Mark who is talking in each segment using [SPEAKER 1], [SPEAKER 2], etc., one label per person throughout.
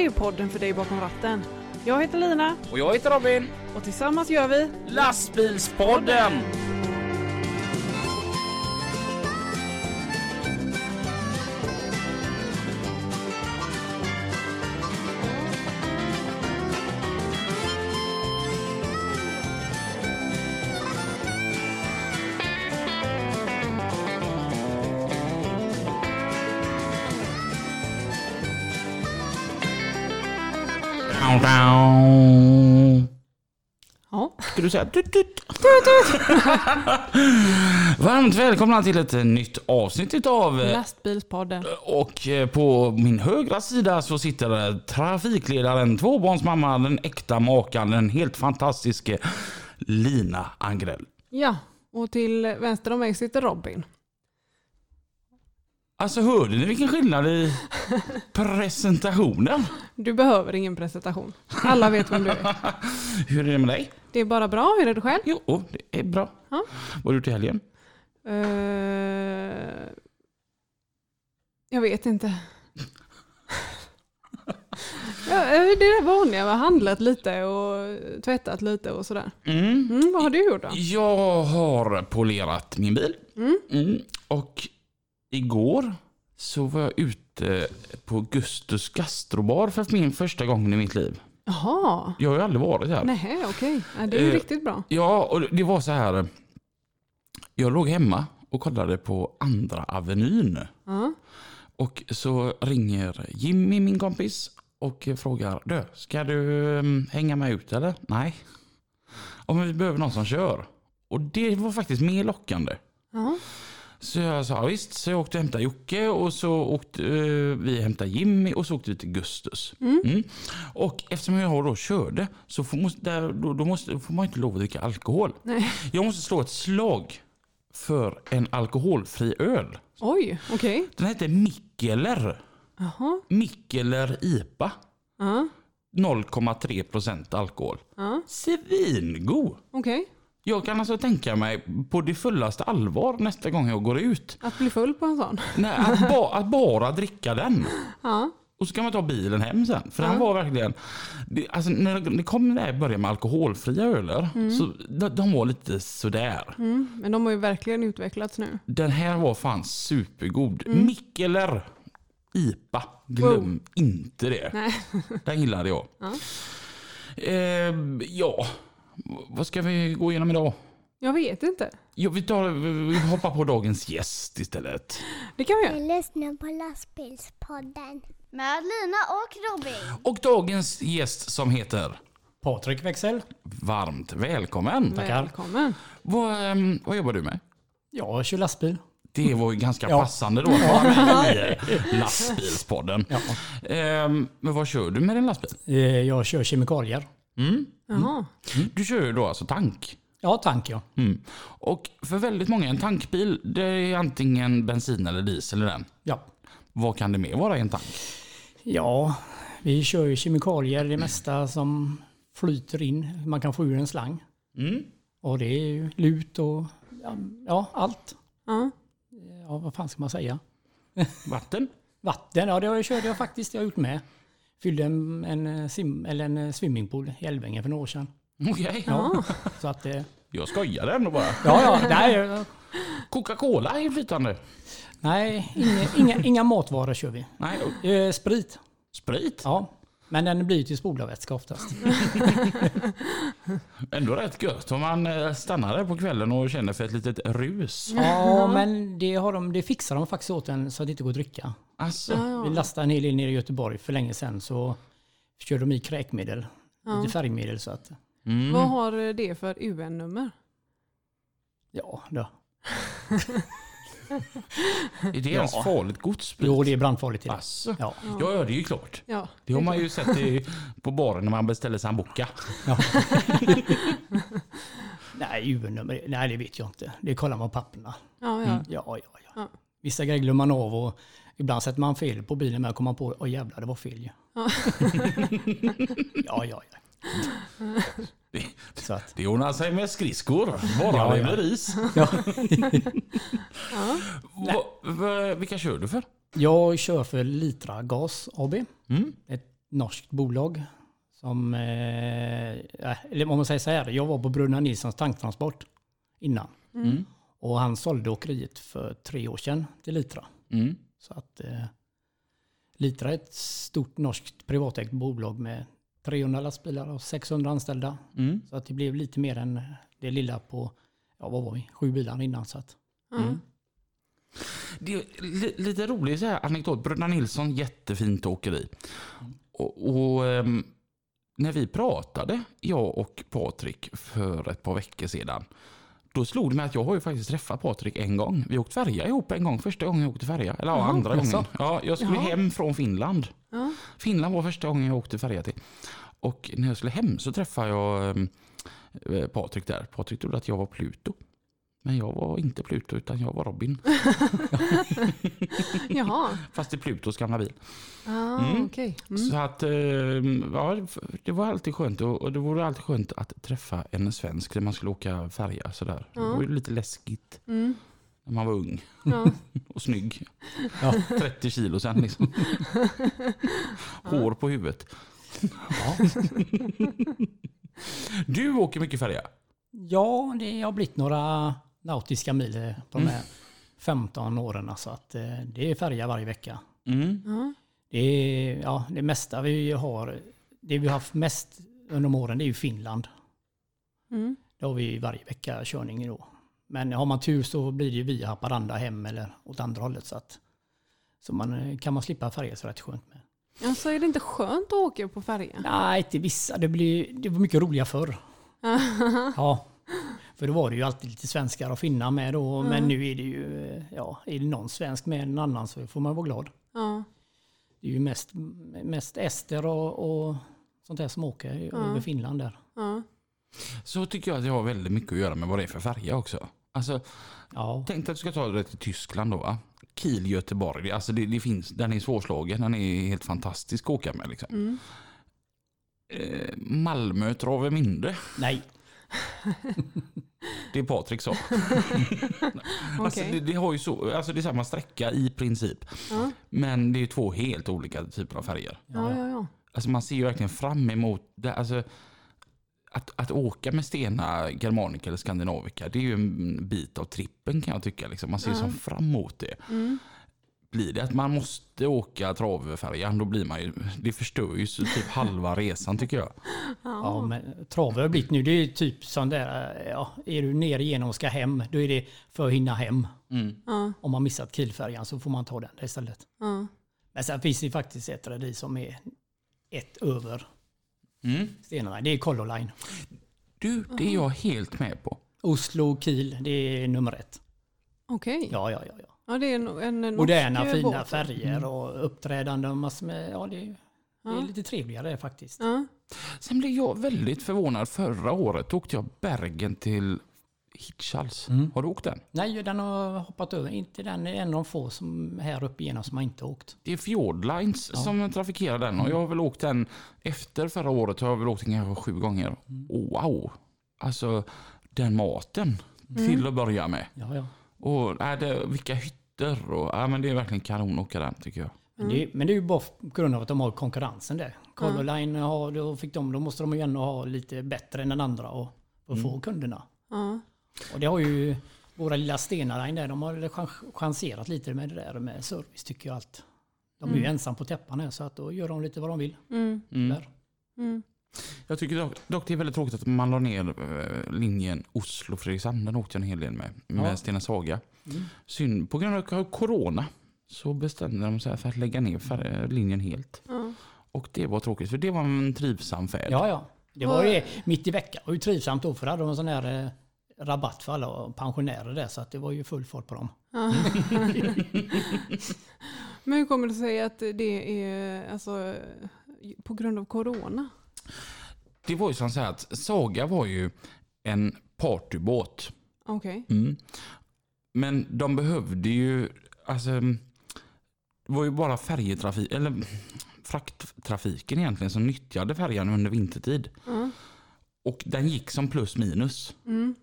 [SPEAKER 1] Det är podden för dig bakom ratten. Jag heter Lina
[SPEAKER 2] Och jag heter Robin.
[SPEAKER 1] och tillsammans gör vi
[SPEAKER 2] Lastbilspodden! Du säga tut, tut? Varmt välkomna till ett nytt avsnitt utav
[SPEAKER 1] lastbilspodden.
[SPEAKER 2] och eh, på min högra sida så sitter trafikledaren, tvåbarnsmamman, den äkta makan, den helt fantastiska Lina Angrell.
[SPEAKER 1] Ja, och till vänster om mig sitter Robin.
[SPEAKER 2] Alltså hörde ni vilken skillnad i presentationen?
[SPEAKER 1] Du behöver ingen presentation. Alla vet vem du är.
[SPEAKER 2] Hur är det med dig?
[SPEAKER 1] Det är bara bra. Hur är det själv?
[SPEAKER 2] Jo, det är bra.
[SPEAKER 1] Ja.
[SPEAKER 2] Vad har du gjort i helgen?
[SPEAKER 1] Eh, jag vet inte. ja, eh, det är det vanliga. Jag har handlat lite och tvättat lite och sådär.
[SPEAKER 2] Mm.
[SPEAKER 1] Mm, vad har du gjort då?
[SPEAKER 2] Jag har polerat min bil.
[SPEAKER 1] Mm.
[SPEAKER 2] Mm. Och igår så var jag ute på Gustus gastrobar för min första gång i mitt liv.
[SPEAKER 1] Jaha,
[SPEAKER 2] Jag har ju aldrig varit här.
[SPEAKER 1] nej okej. Ja, det är ju
[SPEAKER 2] Eh,
[SPEAKER 1] riktigt bra.
[SPEAKER 2] Ja, och det var så här. Jag låg hemma och kollade på Andra Avenyn.
[SPEAKER 1] Ja.
[SPEAKER 2] Och så ringer Jimmy, min kompis, och frågar du, ska du um, hänga med ut eller? Nej. Men vi behöver någon som kör. Och det var faktiskt mer lockande.
[SPEAKER 1] Ja.
[SPEAKER 2] Så jag sa visst, så jag åkte och hämtade Jocke och så åkte eh, vi och hämtade Jimmy och så åkte vi till Gustus. Mm. Och eftersom jag då körde så får, måste, där, då, då måste, får man inte lov att dricka alkohol.
[SPEAKER 1] Nej.
[SPEAKER 2] Jag måste slå ett slag för en alkoholfri öl.
[SPEAKER 1] Oj, okej.
[SPEAKER 2] Den heter Mikkeler.
[SPEAKER 1] Jaha.
[SPEAKER 2] Mikkeler IPA.
[SPEAKER 1] Ja.
[SPEAKER 2] 0,3 procent alkohol.
[SPEAKER 1] Ja.
[SPEAKER 2] Svingod!
[SPEAKER 1] Okej.
[SPEAKER 2] Jag kan alltså tänka mig på det fullaste allvar nästa gång jag går ut.
[SPEAKER 1] Att bli full på en sån.
[SPEAKER 2] Nej, att, ba, att bara dricka den.
[SPEAKER 1] Ja.
[SPEAKER 2] Och så kan man ta bilen hem sen. För
[SPEAKER 1] Ja.
[SPEAKER 2] den var verkligen... Det, alltså när det kom jag började med alkoholfria öler, så de, de var lite sådär.
[SPEAKER 1] Mm. Men de har ju verkligen utvecklats nu.
[SPEAKER 2] Den här var fan supergod. Mikkeler IPA. Glöm inte det.
[SPEAKER 1] Nej.
[SPEAKER 2] Den gillade jag.
[SPEAKER 1] Ja.
[SPEAKER 2] Eh, ja, vad ska vi gå igenom idag?
[SPEAKER 1] Jag vet inte.
[SPEAKER 2] Jo, vi, tar, vi hoppar på dagens gäst istället.
[SPEAKER 1] Det kan vi göra.
[SPEAKER 3] Du lyssnar på lastbilspodden. Med Lina och Robin.
[SPEAKER 2] Och dagens gäst som heter
[SPEAKER 4] Patrik Växel.
[SPEAKER 2] Varmt välkommen.
[SPEAKER 4] Tackar.
[SPEAKER 1] Välkommen.
[SPEAKER 2] Vad, ehm, vad jobbar du med?
[SPEAKER 4] Jag kör lastbil.
[SPEAKER 2] Det var ju ganska
[SPEAKER 4] Ja.
[SPEAKER 2] passande då att vara med i lastbilspodden.
[SPEAKER 4] Ja.
[SPEAKER 2] Ehm, men vad kör du med din lastbil?
[SPEAKER 4] Eh, Jag kör kemikalier.
[SPEAKER 2] Mm.
[SPEAKER 1] Jaha.
[SPEAKER 2] Du kör ju då alltså tank.
[SPEAKER 4] Ja, tank ja.
[SPEAKER 2] Mm. Och för väldigt många, en tankbil, det är antingen bensin eller diesel i den.
[SPEAKER 4] Ja,
[SPEAKER 2] Vad kan det mer vara i en tank?
[SPEAKER 4] ja vi kör ju kemikalier, det mesta som flyter in. Man kan få ur en slang.
[SPEAKER 2] Mm.
[SPEAKER 4] Och det är ju lut och ja, allt.
[SPEAKER 1] Ja.
[SPEAKER 4] Ja, vad fan ska man säga?
[SPEAKER 2] Vatten?
[SPEAKER 4] Vatten, ja det jag körde jag faktiskt, det har jag gjort med. Fyllde en, en, sim, eller en eh, swimmingpool i Älvängen för några år sedan.
[SPEAKER 2] Okej.
[SPEAKER 4] Ja, så att, eh,
[SPEAKER 2] Jag skojade ändå bara.
[SPEAKER 4] ja, ja, nej, eh,
[SPEAKER 2] Coca-Cola är flytande.
[SPEAKER 4] nej inga, inga, inga matvaror kör vi.
[SPEAKER 2] Nej,
[SPEAKER 4] Eh, Sprit,
[SPEAKER 2] sprit.
[SPEAKER 4] ja. Men den blir till spolarvätska oftast.
[SPEAKER 2] Ändå rätt gött om man eh, stannar där på kvällen och känner för ett litet rus.
[SPEAKER 4] Ja, men det, har de, det fixar de faktiskt åt en så att det inte går att dricka.
[SPEAKER 2] Alltså,
[SPEAKER 1] Ja,
[SPEAKER 4] Vi lastade en hel del nere i Göteborg för länge sedan så körde de i kräkmedel,
[SPEAKER 1] Ja.
[SPEAKER 4] lite färgmedel så att
[SPEAKER 2] mm.
[SPEAKER 1] Vad har det för UN-nummer?
[SPEAKER 4] ja, då.
[SPEAKER 2] är det ens
[SPEAKER 4] Ja.
[SPEAKER 2] farligt gods?
[SPEAKER 4] Jo, det är brandfarligt till. Ja.
[SPEAKER 2] Ja, ja, det är ju klart.
[SPEAKER 1] Ja.
[SPEAKER 2] Det har man ju sett i, på baren när man beställer sambuca.
[SPEAKER 4] Nej, UN-nummer, nej det vet jag inte. Det kollar man på papperna.
[SPEAKER 1] Ja, ja.
[SPEAKER 4] Ja, ja, ja.
[SPEAKER 1] Ja.
[SPEAKER 4] Vissa grejer glömmer man av och ibland sätter man fel på bilen med att komma på, åh jävlar det var fel ju.
[SPEAKER 1] Ja.
[SPEAKER 4] ja, ja, ja.
[SPEAKER 2] Det,
[SPEAKER 4] Så att,
[SPEAKER 2] det ordnar sig med skridskor, bara
[SPEAKER 4] Ja,
[SPEAKER 2] det
[SPEAKER 4] ja.
[SPEAKER 2] med ris.
[SPEAKER 4] ja.
[SPEAKER 2] Va, va, vilka kör du för?
[SPEAKER 4] Jag kör för Litra Gas AB.
[SPEAKER 2] Mm.
[SPEAKER 4] Ett norskt bolag. Som, eh, eller om man säger så här, jag var på Brunna Nilssons tanktransport innan.
[SPEAKER 2] Mm.
[SPEAKER 4] Och han sålde åkeriet för tre år sedan till Litra.
[SPEAKER 2] Mm.
[SPEAKER 4] Så att eh, Litra är ett stort norskt privatägt bolag med 300 lastbilar och 600 anställda.
[SPEAKER 2] Mm.
[SPEAKER 4] Så att det blev lite mer än det lilla på, ja vad var vi, sju bilar innan. Så att,
[SPEAKER 1] Mm.
[SPEAKER 2] Det är li- lite rolig så här anekdot. Bröderna Nilsson, jättefint åkeri. Och, och ehm, när vi pratade, jag och Patrik, för ett par veckor sedan. Då slog det mig att jag har ju faktiskt träffat Patrik en gång. Vi åkte färja ihop en gång, första gången jag åkte färja. Eller ja, andra gången. Ja, jag skulle
[SPEAKER 1] Jaha.
[SPEAKER 2] hem från Finland.
[SPEAKER 1] Ja.
[SPEAKER 2] Finland var första gången jag åkte färja till. Och när jag skulle hem så träffade jag ehm, eh, Patrik där. Patrik trodde att jag var Pluto. Men jag var inte Pluto utan jag var Robin.
[SPEAKER 1] Jaha,
[SPEAKER 2] Fast i Plutos gamla bil.
[SPEAKER 1] ah,
[SPEAKER 2] Mm.
[SPEAKER 1] okej. Mm.
[SPEAKER 2] Så att, eh, ja, det var alltid skönt och det vore alltid skönt att träffa en svensk när man skulle åka färja. Sådär.
[SPEAKER 1] Ja.
[SPEAKER 2] Det var ju lite läskigt
[SPEAKER 1] Mm.
[SPEAKER 2] När man var ung
[SPEAKER 1] Ja.
[SPEAKER 2] och snygg.
[SPEAKER 4] Ja.
[SPEAKER 2] 30 kilo sen liksom. Hår på huvudet.
[SPEAKER 4] ja.
[SPEAKER 2] Du åker mycket färja.
[SPEAKER 4] ja, det har blivit några nautiska mil eh, på de här 15 åren. Så att eh, det är färja varje vecka.
[SPEAKER 2] Mm.
[SPEAKER 4] Det, är, ja, det mesta vi har, det vi har haft mest under de åren det är ju Finland.
[SPEAKER 1] Mm.
[SPEAKER 4] Då har vi varje vecka körning då. Men har man tur så blir det ju via Haparanda hem eller åt andra hållet. Så, att, så man, eh, kan man slippa färja så är det rätt skönt med.
[SPEAKER 1] Alltså är det inte skönt att åka på färjan?
[SPEAKER 4] Nej, till vissa. Det, blir, det var mycket roligare förr. ja. För då var det ju alltid lite svenskar och finnar med då. Men nu är det ju, eh, ja, är det någon svensk med en annan så får man vara glad.
[SPEAKER 1] Ja.
[SPEAKER 4] Det är ju mest, mest ester och, och sånt där som åker över Finland där.
[SPEAKER 1] Ja.
[SPEAKER 2] Så tycker jag att det har väldigt mycket att göra med vad det är för färja också. Alltså,
[SPEAKER 4] Ja,
[SPEAKER 2] tänk dig att du ska ta det till Tyskland då. Va? Kiel, Göteborg. Det, alltså det, det finns, den är svårslagen. Den är helt fantastisk att åka med. Liksom.
[SPEAKER 1] Mm.
[SPEAKER 2] Eh, Malmö, Travemünde.
[SPEAKER 4] nej.
[SPEAKER 2] Det är Patrik sa. alltså,
[SPEAKER 1] Okej.
[SPEAKER 2] det, det, har ju så, alltså det är samma sträcka i princip.
[SPEAKER 1] Ja.
[SPEAKER 2] Men det är två helt olika typer av färger.
[SPEAKER 1] Ja, ja, ja.
[SPEAKER 2] Alltså man ser ju verkligen fram emot det. Alltså, att, att åka med Stena Germanica eller Scandinavica, det är ju en bit av trippen kan jag tycka. Liksom. Man ser
[SPEAKER 1] Ja.
[SPEAKER 2] som fram emot det.
[SPEAKER 1] Mm.
[SPEAKER 2] Blir det att man måste åka travfärjan, då blir man ju, det förstör ju typ halva resan tycker jag.
[SPEAKER 4] Ja, men trav har blivit nu, det är typ sån där, ja, är du ner igenom och ska hem, då är det för att hinna hem.
[SPEAKER 2] Mm.
[SPEAKER 1] Ja,
[SPEAKER 4] Om man missat Kielfärjan så får man ta den istället.
[SPEAKER 1] ja.
[SPEAKER 4] Men sen finns det faktiskt ett rederi som är ett över
[SPEAKER 2] Mm.
[SPEAKER 4] stenarna. Det är Color Line.
[SPEAKER 2] Du, det är jag helt med på.
[SPEAKER 4] Oslo, Kiel, det är nummer ett.
[SPEAKER 1] Okej.
[SPEAKER 4] Ja, ja, ja. ja.
[SPEAKER 1] Ja, det är en, en, en
[SPEAKER 4] Moderna
[SPEAKER 1] norsk
[SPEAKER 4] fina
[SPEAKER 1] båt.
[SPEAKER 4] färger och uppträdande och massor med, ja det, det är
[SPEAKER 1] Ja.
[SPEAKER 4] lite trevligare faktiskt.
[SPEAKER 1] Ja.
[SPEAKER 2] Sen blev jag väldigt förvånad. Förra året åkte jag Bergen till Hirtshals.
[SPEAKER 4] Mm.
[SPEAKER 2] Har du åkt den?
[SPEAKER 4] Nej, den har hoppat över. Inte den är en av de få som här uppe igenom som har inte åkt.
[SPEAKER 2] Det är Fjordlines
[SPEAKER 4] Ja.
[SPEAKER 2] som trafikerar den och jag har väl åkt den efter förra året har jag väl åkt den kanske sju gånger. Wow! Alltså den maten till att börja med.
[SPEAKER 4] Ja, ja.
[SPEAKER 2] Och äh, det, vilka hytter och äh, men det är verkligen kanon att åka den tycker jag.
[SPEAKER 4] Men, det, men det är ju bara på grund av att de har konkurrensen där. Color Line har, då, fick de, då måste de ju ändå ha lite bättre än den andra och, och få kunderna. Och det har ju våra lilla Stena Line där, de har chans- chanserat lite med det där med service tycker jag allt. De är ju ensam på täppan här så att då gör de lite vad de vill.
[SPEAKER 1] Mm.
[SPEAKER 2] Mm.
[SPEAKER 4] Där.
[SPEAKER 1] Mm.
[SPEAKER 2] Jag tycker dock, dock det är väldigt tråkigt att man la ner eh, linjen Oslo-Fredrikshamn. Den åkte jag en hel del med. Med
[SPEAKER 4] Ja.
[SPEAKER 2] Stena Saga.
[SPEAKER 4] Mm.
[SPEAKER 2] Synd, på grund av corona så bestämde de sig för att lägga ner fär- linjen helt.
[SPEAKER 1] Ja.
[SPEAKER 2] Och det var tråkigt för det var en trivsam färd.
[SPEAKER 4] Ja, ja. Det var ju mitt i veckan. Det var ju trivsamt då för hade de en sån här eh, rabatt för alla pensionärer där så att det var ju full fart på dem.
[SPEAKER 1] Men hur kommer det sig att det är alltså, på grund av corona?
[SPEAKER 2] Det var ju som så här att Saga var ju en partybåt.
[SPEAKER 1] Okej.
[SPEAKER 2] Mm. Men de behövde ju, alltså, det var ju bara färjetrafik, eller frakttrafiken egentligen som nyttjade färjan under vintertid.
[SPEAKER 1] Ja.
[SPEAKER 2] Och den gick som plus minus.
[SPEAKER 1] Mm.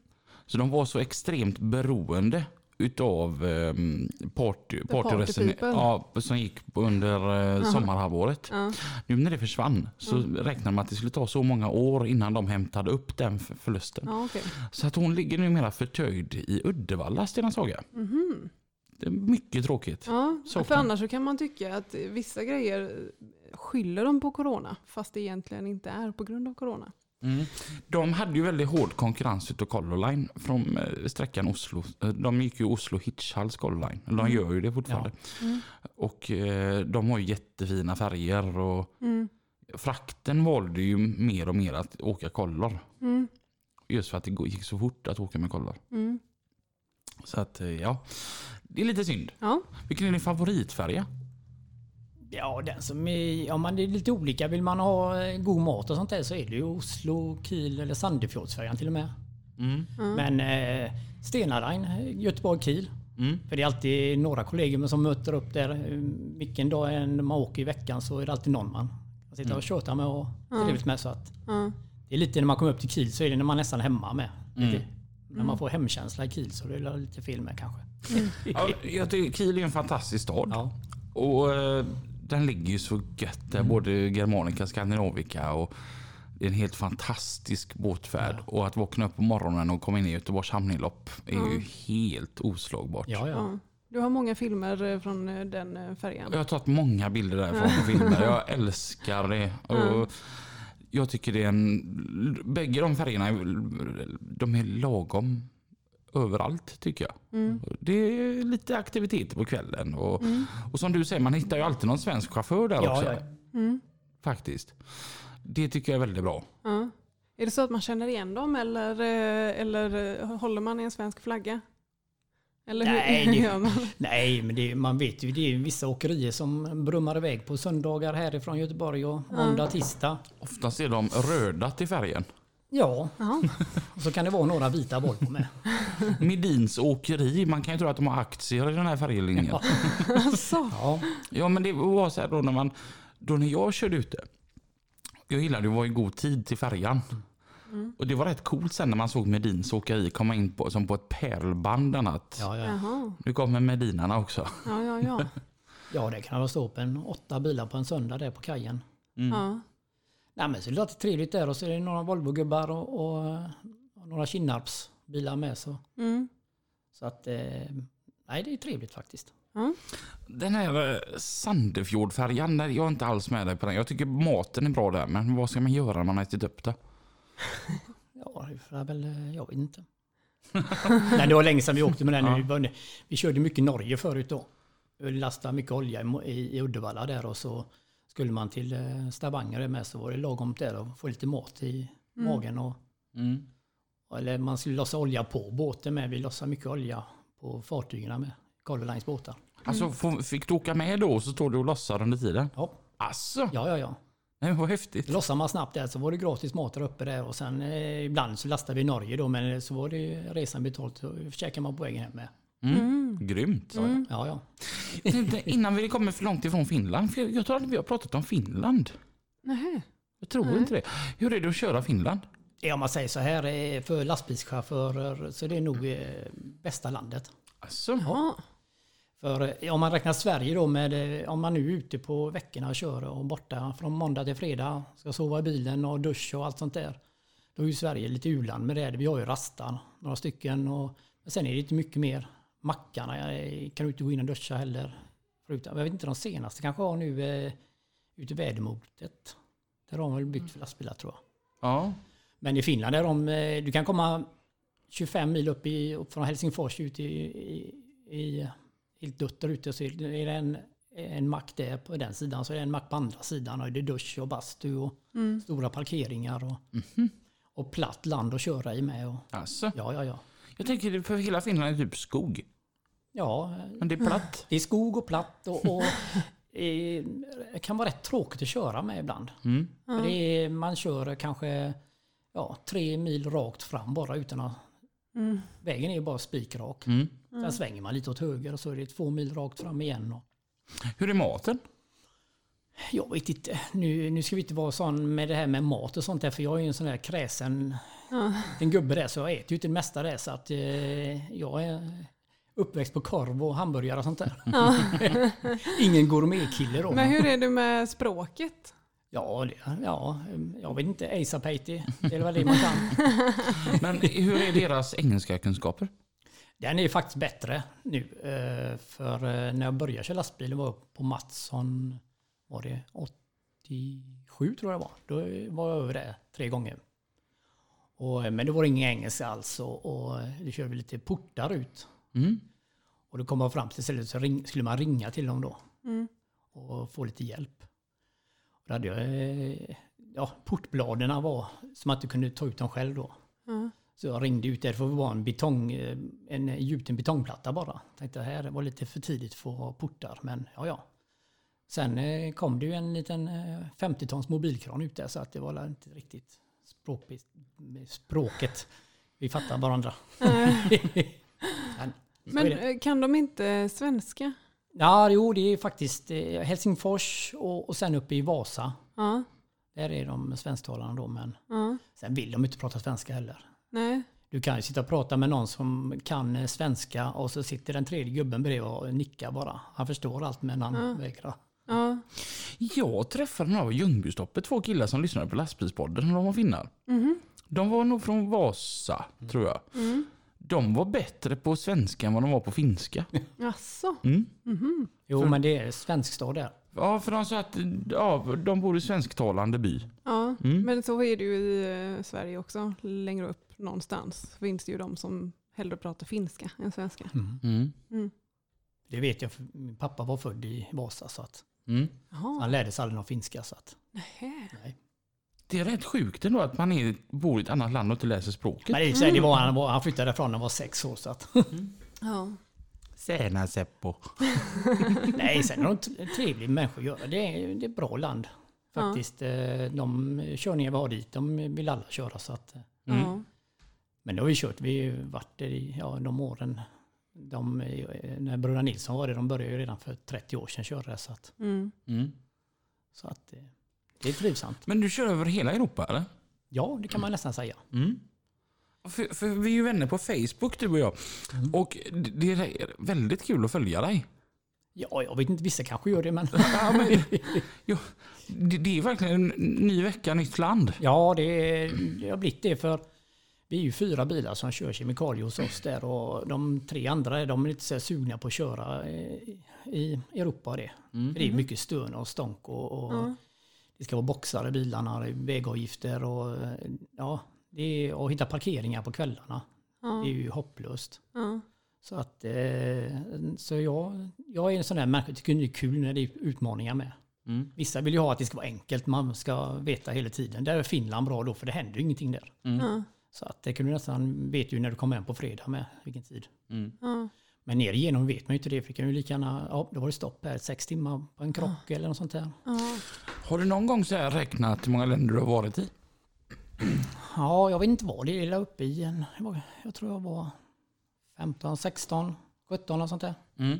[SPEAKER 2] Så de var så extremt beroende utav um, party, partyresenärer ja, som gick under eh, sommarhalvåret.
[SPEAKER 1] Ja.
[SPEAKER 2] Nu när det försvann så räknade man att det skulle ta så många år innan de hämtade upp den förlusten.
[SPEAKER 1] Okej.
[SPEAKER 2] Så att hon ligger numera förtöjd i Uddevalla, Stena Saga.
[SPEAKER 1] Mhm.
[SPEAKER 2] Det är mycket tråkigt.
[SPEAKER 1] Ja, för annars så kan man tycka att vissa grejer skyller de på corona, fast det egentligen inte är på grund av corona.
[SPEAKER 2] Mm. De hade ju väldigt hård konkurrens utav Color Line från eh, sträckan Oslo. Eh, De gick ju Oslo Hitchhals Color Line. De gör ju det fortfarande.
[SPEAKER 1] Mm.
[SPEAKER 2] Och eh, de har ju jättefina färger och
[SPEAKER 1] Mm.
[SPEAKER 2] frakten valde ju mer och mer att åka Color.
[SPEAKER 1] Mm.
[SPEAKER 2] Just för att det gick så fort att åka med Color.
[SPEAKER 1] Mm.
[SPEAKER 2] Så att ja, det är lite synd.
[SPEAKER 1] Ja.
[SPEAKER 2] Vilken är din favoritfärja?
[SPEAKER 4] Ja, den som är, om man är lite olika. Vill man ha eh, god mat och sånt där så är det ju Oslo, Kiel eller Sandefjordsfärjan till och med.
[SPEAKER 2] Mm.
[SPEAKER 4] Men eh, Stena Line, eh, Göteborg, Kiel.
[SPEAKER 2] Mm.
[SPEAKER 4] För det är alltid några kollegor som möter upp där. Eh, Vilken dag än man åker i veckan så är det alltid någon man man sitter och tjötar med och trevligt med. Så att det är lite när man kommer upp till Kiel så är det när man nästan är hemma med. Lite, När man får hemkänsla i Kiel så det är lite fel med kanske.
[SPEAKER 2] Ja, jag tycker Kiel är en fantastisk stad.
[SPEAKER 4] Ja.
[SPEAKER 2] Och eh, den ligger ju så gött där, både Germanica, Skandinavica och det är en helt fantastisk båtfärd. Och att vakna upp på morgonen och komma in i Göteborgs hamninlopp är ju helt oslagbart.
[SPEAKER 4] Ja, ja.
[SPEAKER 1] Ja. Du har många filmer eh, från eh, den eh, färjan.
[SPEAKER 2] Jag har tagit många bilder därifrån och filmer. Jag älskar det. Och jag tycker det är en... Bägge de färgerna är- de är lagom överallt tycker jag.
[SPEAKER 1] Mm.
[SPEAKER 2] Det är lite aktiviteter på kvällen. Och, och som du säger, man hittar ju alltid någon svensk chaufför där
[SPEAKER 4] Ja,
[SPEAKER 2] också.
[SPEAKER 4] ja.
[SPEAKER 1] Mm.
[SPEAKER 2] Faktiskt. Det tycker jag är väldigt bra.
[SPEAKER 1] Ja. Är det så att man känner igen dem eller, eh, eller eh, håller man i en svensk flagga? Eller
[SPEAKER 4] Nej,
[SPEAKER 1] hur
[SPEAKER 4] det-
[SPEAKER 1] gör man?
[SPEAKER 4] Nej, men det, man vet ju det är vissa åkerier som brummar iväg på söndagar härifrån Göteborg och måndag, tisdag.
[SPEAKER 2] Oftast är de röda till färgen.
[SPEAKER 4] Ja,
[SPEAKER 1] Ja.
[SPEAKER 4] och så kan det vara några vita Volvo med.
[SPEAKER 2] Medins åkeri, man kan ju tro att de har aktier i den här färjelinjen.
[SPEAKER 4] Ja.
[SPEAKER 1] Alltså.
[SPEAKER 4] Ja,
[SPEAKER 2] Ja, men det var så här då när man, då när jag körde ute. Jag gillade att vara i god tid till färjan. Och det var rätt coolt sen när man såg Medins åkeri komma in på, som på ett pärlband annat.
[SPEAKER 4] ja, ja.
[SPEAKER 2] Nu kommer Medinarna också.
[SPEAKER 1] Ja, ja, ja.
[SPEAKER 4] ja det kan väl stå upp en åtta bilar på en söndag där på kajen.
[SPEAKER 1] ja.
[SPEAKER 4] Nej, men så är det alltid trevligt där och så är det några Volvo-gubbar och, och, och några Kinnarps-bilar med. Så,
[SPEAKER 1] Mm.
[SPEAKER 4] så att, eh, nej det är trevligt faktiskt.
[SPEAKER 1] Ja.
[SPEAKER 2] Den här eh, Sandefjordfärjan, där jag är inte alls med dig på den. Jag tycker maten är bra där, men vad ska man göra när man har ätit upp det?
[SPEAKER 4] Ja, det är väl, eh, jag vet inte. Nej, det var länge sedan vi åkte med den.
[SPEAKER 2] Ja.
[SPEAKER 4] Vi, började, vi körde mycket Norge förut då. Vi lastade mycket olja i, i Uddevalla där och så skulle man till eh, Stavanger med så var det lagom där och få lite mat i magen. Och,
[SPEAKER 2] Mm.
[SPEAKER 4] eller man skulle lossa olja på båten med. Vi lossade mycket olja på fartygen med. Carlo Lines båtar.
[SPEAKER 2] Alltså, får- fick du åka med då så står du och lossar under tiden?
[SPEAKER 4] Ja,
[SPEAKER 2] Alltså,
[SPEAKER 4] ja, ja. ja.
[SPEAKER 2] Nej, vad häftigt.
[SPEAKER 4] Lossar man snabbt där så var det gratis mat där uppe där och sen eh, ibland så lastade vi i Norge då men så var det resan betalt så käkade man på vägen hem med.
[SPEAKER 2] Mm. Grymt.
[SPEAKER 4] Ja, ja. ja.
[SPEAKER 2] Innan vi kommer för långt ifrån Finland, för jag, tror aldrig vi har pratat om Finland.
[SPEAKER 1] Nähä.
[SPEAKER 2] Jag tror
[SPEAKER 1] Nej.
[SPEAKER 2] inte det. Hur är det att köra Finland?
[SPEAKER 4] Ja, om man säger så här, eh, för lastbilschaufförer så är det nog eh, bästa landet.
[SPEAKER 2] Alltså,
[SPEAKER 1] Ja.
[SPEAKER 4] För eh, om man räknar Sverige då med, om man nu är ute på veckorna och kör och borta från måndag till fredag, ska sova i bilen och duscha och allt sånt där. Då är ju Sverige lite u-land med det. Vi har ju rastar, några stycken. Och, men sen är det inte mycket mer. Mackarna kan du inte gå in och duscha heller. Förutom, jag vet inte, de senaste kanske har nu eh, ute i vädermotet. Där har de väl byggt för lastbilar tror jag.
[SPEAKER 2] ja.
[SPEAKER 4] Men i Finland är de, eh, du kan komma 25 mil upp, i, upp från Helsingfors ut i, i, i helt dött där ute så är det en, en mack där på den sidan så är det en mack på andra sidan och det är dusch och bastu och
[SPEAKER 1] Mm.
[SPEAKER 4] stora parkeringar och,
[SPEAKER 2] Mhm.
[SPEAKER 4] och platt land att köra i med. Och,
[SPEAKER 2] Alltså,
[SPEAKER 4] ja, ja, ja.
[SPEAKER 2] jag tänker för hela Finland är typ skog.
[SPEAKER 4] Ja,
[SPEAKER 2] Men det är platt.
[SPEAKER 4] det är skog och platt och, och det kan vara rätt tråkigt att köra med ibland.
[SPEAKER 2] Mm.
[SPEAKER 4] Är, man kör kanske ja, tre mil rakt fram bara utan att...
[SPEAKER 1] Mm.
[SPEAKER 4] Vägen är ju bara spikrak.
[SPEAKER 2] Mm.
[SPEAKER 4] Sen svänger man lite åt höger och så är det två mil rakt fram igen. Och,
[SPEAKER 2] Hur är maten?
[SPEAKER 4] jag vet inte, nu, nu ska vi inte vara sån med det här med mat och sånt där för jag är ju en sån där kräsen
[SPEAKER 1] Ja.
[SPEAKER 4] en gubbe där så jag äter ju inte det mesta där så att eh, jag är, uppväxt på korv och hamburgare och sånt där.
[SPEAKER 1] Ja.
[SPEAKER 4] Ingen gourmetkille då.
[SPEAKER 1] Men hur är det med språket?
[SPEAKER 4] Ja, det, ja, jag vet inte. Asapeiti, det är väl det man kan.
[SPEAKER 2] Men hur är deras engelska kunskaper?
[SPEAKER 4] Den är faktiskt bättre nu. eh, För eh, när jag började köra lastbil var jag på Mattsson, var det 87 tror jag var. Då var jag över det tre gånger. Och, eh, men det var ingen engelska alls och, och det körde vi lite portar ut.
[SPEAKER 2] Mm.
[SPEAKER 4] Och då kom man fram till stället så ring, skulle man ringa till dem då
[SPEAKER 1] Mm.
[SPEAKER 4] och få lite hjälp. Och då hade jag, eh, ja, portbladen var som att du kunde ta ut dem själv då.
[SPEAKER 1] Ja.
[SPEAKER 4] Så jag ringde ut där för det var en betong, eh, en gjuten betongplatta bara. Tänkte här var lite för tidigt för att ha portar, men ja ja. Sen eh, kom det ju en liten eh, 50-tons mobilkran ut där så att det var inte riktigt språk, språket. Vi fattar varandra. men, så
[SPEAKER 1] Men eh, kan de inte svenska?
[SPEAKER 4] Ja, jo det är faktiskt eh, Helsingfors och, och sen uppe i Vasa.
[SPEAKER 1] Ja.
[SPEAKER 4] Där är de svensktalande då, men
[SPEAKER 1] ja.
[SPEAKER 4] sen vill de inte prata svenska heller.
[SPEAKER 1] Nej.
[SPEAKER 4] Du kan ju sitta och prata med någon som kan eh, svenska och så sitter den tredje gubben bredvid och nickar bara. Han förstår allt men han
[SPEAKER 1] Ja.
[SPEAKER 4] vägrar.
[SPEAKER 1] Ja.
[SPEAKER 2] Jag träffade några av Ljungbystoppet, två killar som lyssnade på lastbilspodden när de var finnar.
[SPEAKER 1] Mhm.
[SPEAKER 2] De var nog från Vasa, tror jag.
[SPEAKER 1] Mm.
[SPEAKER 2] De var bättre på svenska än vad de var på finska.
[SPEAKER 1] Jaså?
[SPEAKER 2] Mm.
[SPEAKER 1] Mhm.
[SPEAKER 4] Jo
[SPEAKER 2] För-
[SPEAKER 4] men det är svenskstad där.
[SPEAKER 2] Ja, för de sa att ja, de bor i svensktalande by.
[SPEAKER 1] Ja,
[SPEAKER 2] Mm.
[SPEAKER 1] men så är det ju i eh, Sverige också. Längre upp någonstans finns det ju de som hellre pratar finska än svenska.
[SPEAKER 2] Mm.
[SPEAKER 1] Mm.
[SPEAKER 4] Det vet jag för min pappa var född i Vasa så att
[SPEAKER 2] Mm.
[SPEAKER 4] Han lärde sig aldrig någon finska. Så att, nej.
[SPEAKER 2] Det är rätt sjukt ändå att man är, bor i ett annat land och inte läser språket.
[SPEAKER 4] Men sig, det var, han, var, han flyttade därifrån när han var sex år så att
[SPEAKER 1] Ja.
[SPEAKER 2] Säna Seppo.
[SPEAKER 4] Nej, sen är de t- trevliga människor att göra. Det är, det är ett bra land. Faktiskt. Eh, De körningar vi har dit, de vill alla köra. Så att, eh,
[SPEAKER 2] Mm.
[SPEAKER 1] Ja.
[SPEAKER 4] men det har vi kört. Vi har ju varit där i ja, de åren. De, eh, när bröderna Nilsson var det, de började ju redan för 30 år sedan köra det. Så att,
[SPEAKER 1] Mm.
[SPEAKER 2] Mm.
[SPEAKER 4] så att eh, det är trivsamt.
[SPEAKER 2] Men du kör över hela Europa eller?
[SPEAKER 4] Ja, det kan man nästan säga.
[SPEAKER 2] Mm. För, för vi är ju vänner på Facebook du och jag. Och det är väldigt kul att följa dig.
[SPEAKER 4] Ja, jag vet inte, vissa kanske gör det men...
[SPEAKER 2] Ja, men, jo, det, det är verkligen en ny vecka, nytt land.
[SPEAKER 4] Ja, det, är, det har blivit det för vi är ju fyra bilar som kör kemikalier hos oss där och de tre andra de är lite så här sugna på att köra eh, i Europa det.
[SPEAKER 2] Mm.
[SPEAKER 4] För det är mycket stön och stånk och, och
[SPEAKER 1] Ja.
[SPEAKER 4] Det ska vara boxar i bilarna, vägavgifter och eh, ja, det är att hitta parkeringar på kvällarna.
[SPEAKER 1] Ja.
[SPEAKER 4] Det är ju hopplöst.
[SPEAKER 1] Ja.
[SPEAKER 4] Så att eh, så jag, jag är en sån där människa, tycker det är kul när det är utmaningar med.
[SPEAKER 2] Mm.
[SPEAKER 4] Vissa vill ju ha att det ska vara enkelt, man ska veta hela tiden. Där är Finland bra då, för det händer ju ingenting där.
[SPEAKER 1] Ja.
[SPEAKER 4] Så att det kan du nästan, vet ju när du kommer hem på fredag med vilken tid.
[SPEAKER 2] Mm.
[SPEAKER 1] Ja.
[SPEAKER 4] Men ner igenom vet man ju inte det, för det kan ju lika gärna, ja då var det stopp här, sex timmar på en krock eller något sånt där.
[SPEAKER 1] Ja.
[SPEAKER 2] Har du någon gång så här räknat hur många länder du har varit i?
[SPEAKER 4] Ja, jag vet inte vad det är där uppe i en, jag jag tror jag var 15, 16, 17 och sånt där.
[SPEAKER 2] Mm.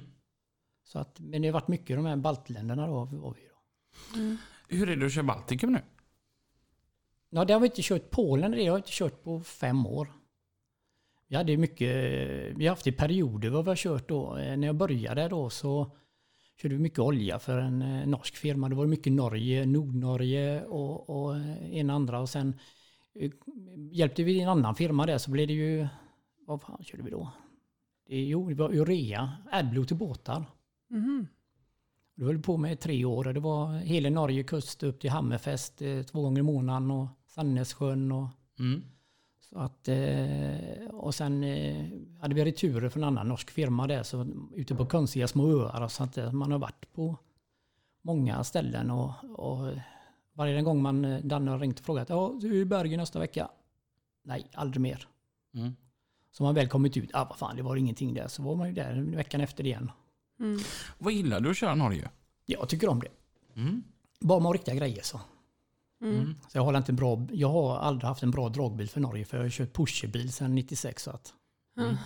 [SPEAKER 4] Så att, men det har varit mycket de här baltländerna då. Var vi då.
[SPEAKER 1] Mm.
[SPEAKER 2] Hur är det att köra Baltikum nu?
[SPEAKER 4] Ja, det har vi inte kört. Polen det har vi inte kört på fem år. Vi hade mycket, vi har haft i perioder vad vi har kört då. Eh, När jag började då så körde vi mycket olja för en eh, norsk firma. Det var mycket Norge, Nordnorge och, och eh, en andra. Och sen hjälpte vi en annan firma där så blev det ju, vad fan körde vi då? Det, jo, det var urea, AdBlue till båtar.
[SPEAKER 1] Mhm.
[SPEAKER 4] Det höll på med i tre år och det var hela Norge kust upp till Hammerfest två gånger i månaden och Sandnässjön och
[SPEAKER 2] Mm.
[SPEAKER 4] Så att eh, och sen eh, hade vi returer från en annan norsk firma där så ute på konstiga små öar och sånt där. Man har varit på många ställen och, och varje gång man eh, Danne har ringt och frågat ja, du är i Bergen nästa vecka. Nej, aldrig mer.
[SPEAKER 2] Mm.
[SPEAKER 4] Så man väl kommit ut, ah vad fan det var ingenting där. Så var man ju där veckan efter igen.
[SPEAKER 1] Mm.
[SPEAKER 2] Vad gillar du att köra Norge?
[SPEAKER 4] Jag tycker om det.
[SPEAKER 2] Mm.
[SPEAKER 4] Bara med riktiga grejer så.
[SPEAKER 1] Mm.
[SPEAKER 4] Så jag har, inte bra, jag har aldrig haft en bra dragbil för Norge för jag har kört pusherbil sedan 96. Så att.
[SPEAKER 1] Ja.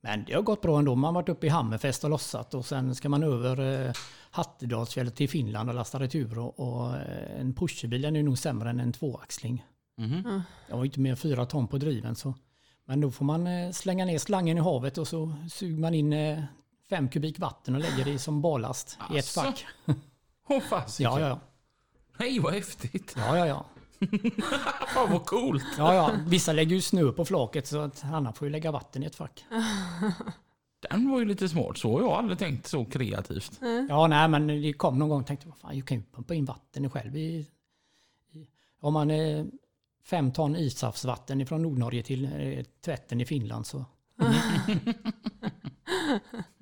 [SPEAKER 4] Men det har gått bra ändå. Man har varit uppe i Hammerfest och lossat och sen ska man över eh, Hattedalsfjället till Finland och lasta retur. Och, och eh, en pusherbil är nog sämre än en tvåaxling.
[SPEAKER 2] Mhm.
[SPEAKER 4] Jag var inte mer än fyra ton på driven. Så. Men då får man eh, slänga ner slangen i havet och så suger man in eh, fem kubik vatten och lägger det som ballast i ett fack.
[SPEAKER 2] Åh fasiken.
[SPEAKER 4] Ja, ja, ja.
[SPEAKER 2] Nej, vad häftigt.
[SPEAKER 4] ja, ja, ja.
[SPEAKER 2] Fan vad coolt.
[SPEAKER 4] ja, ja. Vissa lägger ju snö på flaket så att Anna får ju lägga vatten i ett fack.
[SPEAKER 2] Den var ju lite smart. Så har jag aldrig tänkt så kreativt.
[SPEAKER 4] Ja, nej, men det kom någon gång och tänkte, vad fan, jag kan ju pumpa in vatten själv. I, i, om man är fem ton ishavsvatten från Nordnorge till eh, tvätten i Finland så...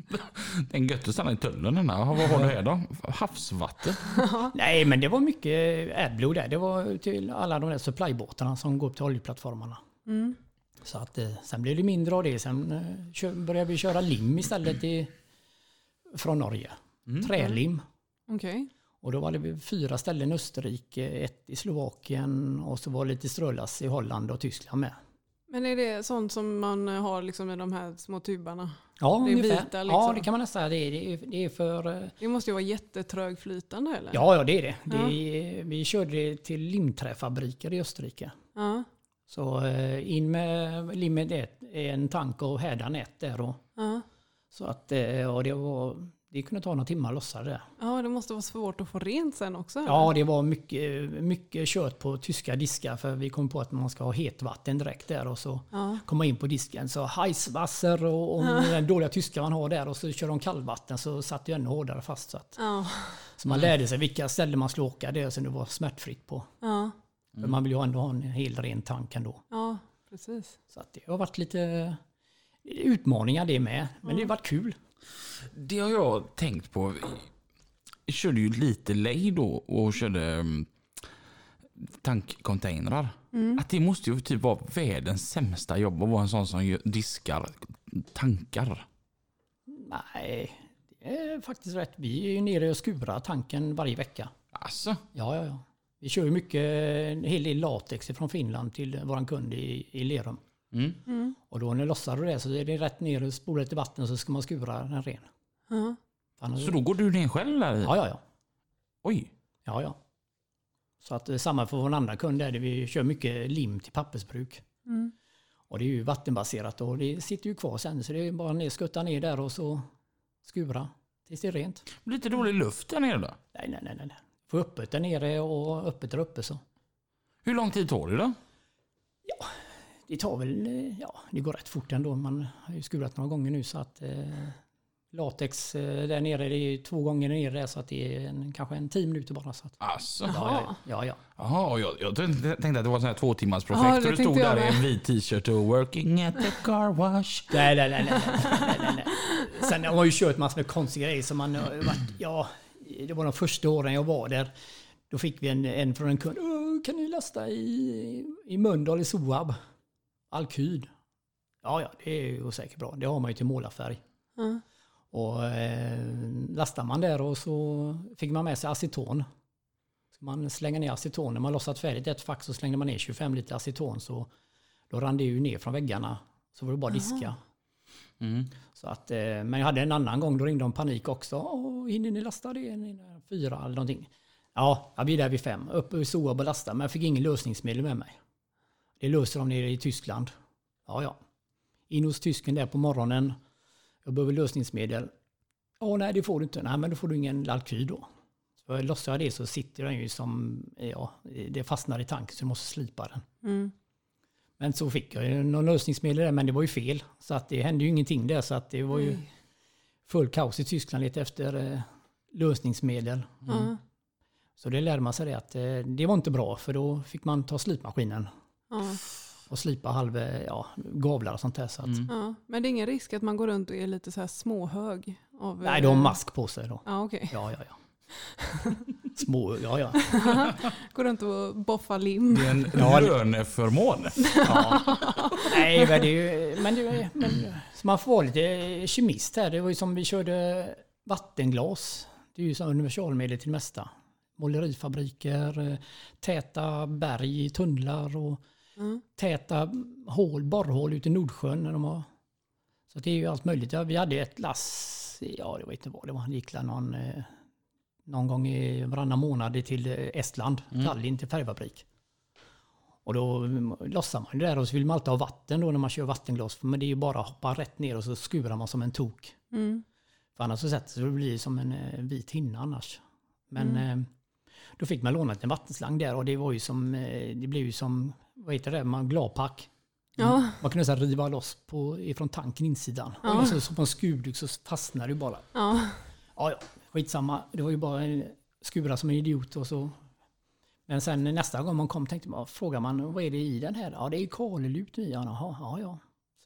[SPEAKER 2] Den gött att stanna i tullen den här. Vad har du här då? Havsvatten?
[SPEAKER 4] Nej, men det var mycket Adblue där. Det var till alla de där supply-båtarna som går upp till oljeplattformarna.
[SPEAKER 1] Mm.
[SPEAKER 4] Så att eh, sen blev det mindre av det. Sen eh, började vi köra lim istället i, från Norge. Trälim.
[SPEAKER 1] Okej.
[SPEAKER 4] Och då var det fyra ställen i Österrike, ett i Slovakien och så var det lite strölass i Holland och Tyskland med.
[SPEAKER 1] Men är det sånt som man har liksom i de här små tubarna?
[SPEAKER 4] Ja,
[SPEAKER 1] Det är
[SPEAKER 4] ungefär.
[SPEAKER 1] vita
[SPEAKER 4] Ja,
[SPEAKER 1] liksom.
[SPEAKER 4] det kan man nästan säga. Det är, det är, det är för... eh,
[SPEAKER 1] Det måste ju vara jättetrögflytande eller?
[SPEAKER 4] Ja, ja, det är det. det
[SPEAKER 1] Ja.
[SPEAKER 4] är, vi körde det till limträfabriker i Österrike.
[SPEAKER 1] Ja.
[SPEAKER 4] Så eh, in med limmet ett, en tank och hädanät där. Och,
[SPEAKER 1] Ja.
[SPEAKER 4] så att, eh, och det, var, det kunde ta några timmar att lossa det.
[SPEAKER 1] ja, det måste vara svårt att få rent sen också. eller?
[SPEAKER 4] Ja, det var mycket, mycket kört på tyska diskar för vi kom på att man ska ha hetvatten direkt där och så
[SPEAKER 1] Ja.
[SPEAKER 4] komma in på disken. Så Heißwasser och, och den dåliga tyska man har där och så kör de kallvatten så satt det ännu hårdare fast. Så, att,
[SPEAKER 1] Ja.
[SPEAKER 4] så man lärde sig vilka ställen man skulle åka där som det var smärtfritt på.
[SPEAKER 1] Ja.
[SPEAKER 4] För man vill ju ändå ha en hel ren tank ändå.
[SPEAKER 1] ja, precis.
[SPEAKER 4] Så att det har varit lite utmaningar det med. Men det har varit kul.
[SPEAKER 2] Det har jag tänkt på. Jag körde ju lite lej då och körde mm, tankcontainrar. Att det måste ju typ vara världens sämsta jobb att vara en sån som diskar tankar.
[SPEAKER 4] Nej, det är faktiskt rätt. Vi är ju nere och skurar tanken varje vecka.
[SPEAKER 2] Alltså,
[SPEAKER 4] Ja, ja, ja. Vi kör ju mycket, en hel del latex från Finland till våran kund i, i Lerum.
[SPEAKER 2] Mm.
[SPEAKER 4] Och då när du lossar du det så är det rätt ner och spolar lite vatten så ska man skura den ren.
[SPEAKER 1] Ja.
[SPEAKER 4] Annars,
[SPEAKER 2] så då går du ner själv där i?
[SPEAKER 4] Ja, ja, ja.
[SPEAKER 2] Oj.
[SPEAKER 4] ja, ja. Så att är samma för vår andra kund där, där vi kör mycket lim till pappersbruk.
[SPEAKER 1] Mm.
[SPEAKER 4] Och det är ju vattenbaserat och det sitter ju kvar sen så det är bara ner, skutta ner där och så skura tills det är rent.
[SPEAKER 2] Lite dålig luft där nere då?
[SPEAKER 4] Nej, nej, nej, nej. Få öppet där nere och öppet där uppe så.
[SPEAKER 2] Hur lång tid tar det då?
[SPEAKER 4] Det tar väl, eh, ja, det går rätt fort ändå. Man har ju skurat några gånger nu så att eh, latex eh, där nere, det är två gånger nere där så att det är en, kanske en tio minuter bara. Så att,
[SPEAKER 2] Alltså.
[SPEAKER 4] ja, ja, ja, ja.
[SPEAKER 2] Jaha, och jag, jag tänkte att det var sån här två timmars
[SPEAKER 1] Ja,
[SPEAKER 2] projekt och du stod
[SPEAKER 1] jag
[SPEAKER 2] där i en vit t-shirt och working at the car wash.
[SPEAKER 4] Nej, nej, nej, nej, nej, nej, nej. Sen har man ju kört massor med konstiga grejer som man har varit, ja, det var de första åren jag var där. Då fick vi en, en från en kund, "Åh, kan ni lasta i, i Mölndal i Soab? Alkyd. Ja, ja, det är ju säkert bra. Det har man ju till målarfärg.
[SPEAKER 1] Ja.
[SPEAKER 4] Och eh, lastar man där och så fick man med sig aceton. Så man slänger ner aceton. När man lossat färdigt ett fack så slängde man ner 25 liter aceton. Så då rann det ju ner från väggarna. Så var det bara diska.
[SPEAKER 2] Mm.
[SPEAKER 4] Så att, eh, men jag hade en annan gång, då ringde de panik också. Åh, hinner ni lasta det? Fyra eller någonting. Ja, jag blir där vid fem. Upp i Soab och lasta. Men jag fick ingen lösningsmedel med mig. Det löser de nere i Tyskland. Ja, ja. In hos tysken där på morgonen. Jag behöver lösningsmedel. Ja, nej det får du inte. Nej, men då får du ingen alkyl då. Så lossar jag det så sitter den ju som, ja, det fastnar i tanken så du måste slipa den.
[SPEAKER 1] Mm.
[SPEAKER 4] Men så fick jag ju någon lösningsmedel där, men det var ju fel. Så att det hände ju ingenting där. Så att det var ju full kaos i Tyskland lite efter eh, lösningsmedel.
[SPEAKER 1] Ja.
[SPEAKER 4] Så det lärde man sig det att eh, det var inte bra för då fick man ta slipmaskinen
[SPEAKER 1] Ja.
[SPEAKER 4] och slipa halva ja, gavlar och sånt där. Så att,
[SPEAKER 2] Mm.
[SPEAKER 1] Ja. Men det är ingen risk att man går runt och är lite så här småhög? Av,
[SPEAKER 4] Nej, de har
[SPEAKER 1] eh,
[SPEAKER 4] mask på sig då.
[SPEAKER 1] Ja, okej.
[SPEAKER 4] Ja, ja, ja. Små, ja, ja.
[SPEAKER 1] Går runt och boffar lim.
[SPEAKER 2] Det är en löneförmån.
[SPEAKER 4] ja. Nej, men det är ju... Men, det, är- men, så man får vara lite kemist här. Det var ju som vi körde vattenglas. Det är ju som universalmedel till det mesta. Målerifabriker, eh, täta berg tunnlar och
[SPEAKER 1] Mm.
[SPEAKER 4] täta hål, borrhål ute i Nordsjön. När de har, så det är ju allt möjligt. Ja, vi hade ett lass, ja jag vet inte vad det var, det gick någon, eh, någon gång i varannan månad till eh, Estland, Tallinn till färgfabrik. Och då mm, lossar man det där och så vill man alltid ha vatten då när man kör vattenglas. Men det är ju bara att hoppa rätt ner och så skurar man som en tok.
[SPEAKER 1] Mm.
[SPEAKER 4] För annars så sätter det blir som en eh, vit hinna annars. Men eh, då fick man låna en vattenslang där och det var ju som, eh, det blev ju som, vad heter det, man gladpack.
[SPEAKER 1] Ja.
[SPEAKER 4] Man kunde så här riva loss på, ifrån tanken insidan.
[SPEAKER 1] Ja.
[SPEAKER 4] Och så, så på en skurduk så fastnade ju bara.
[SPEAKER 1] Ja.
[SPEAKER 4] Ja, ja, skitsamma. Det var ju bara en skura som en idiot och så. Men sen nästa gång man kom tänkte man, frågar man vad är det i den här? Ja, det är kalelut i. Ja, Jaha, ja, ja.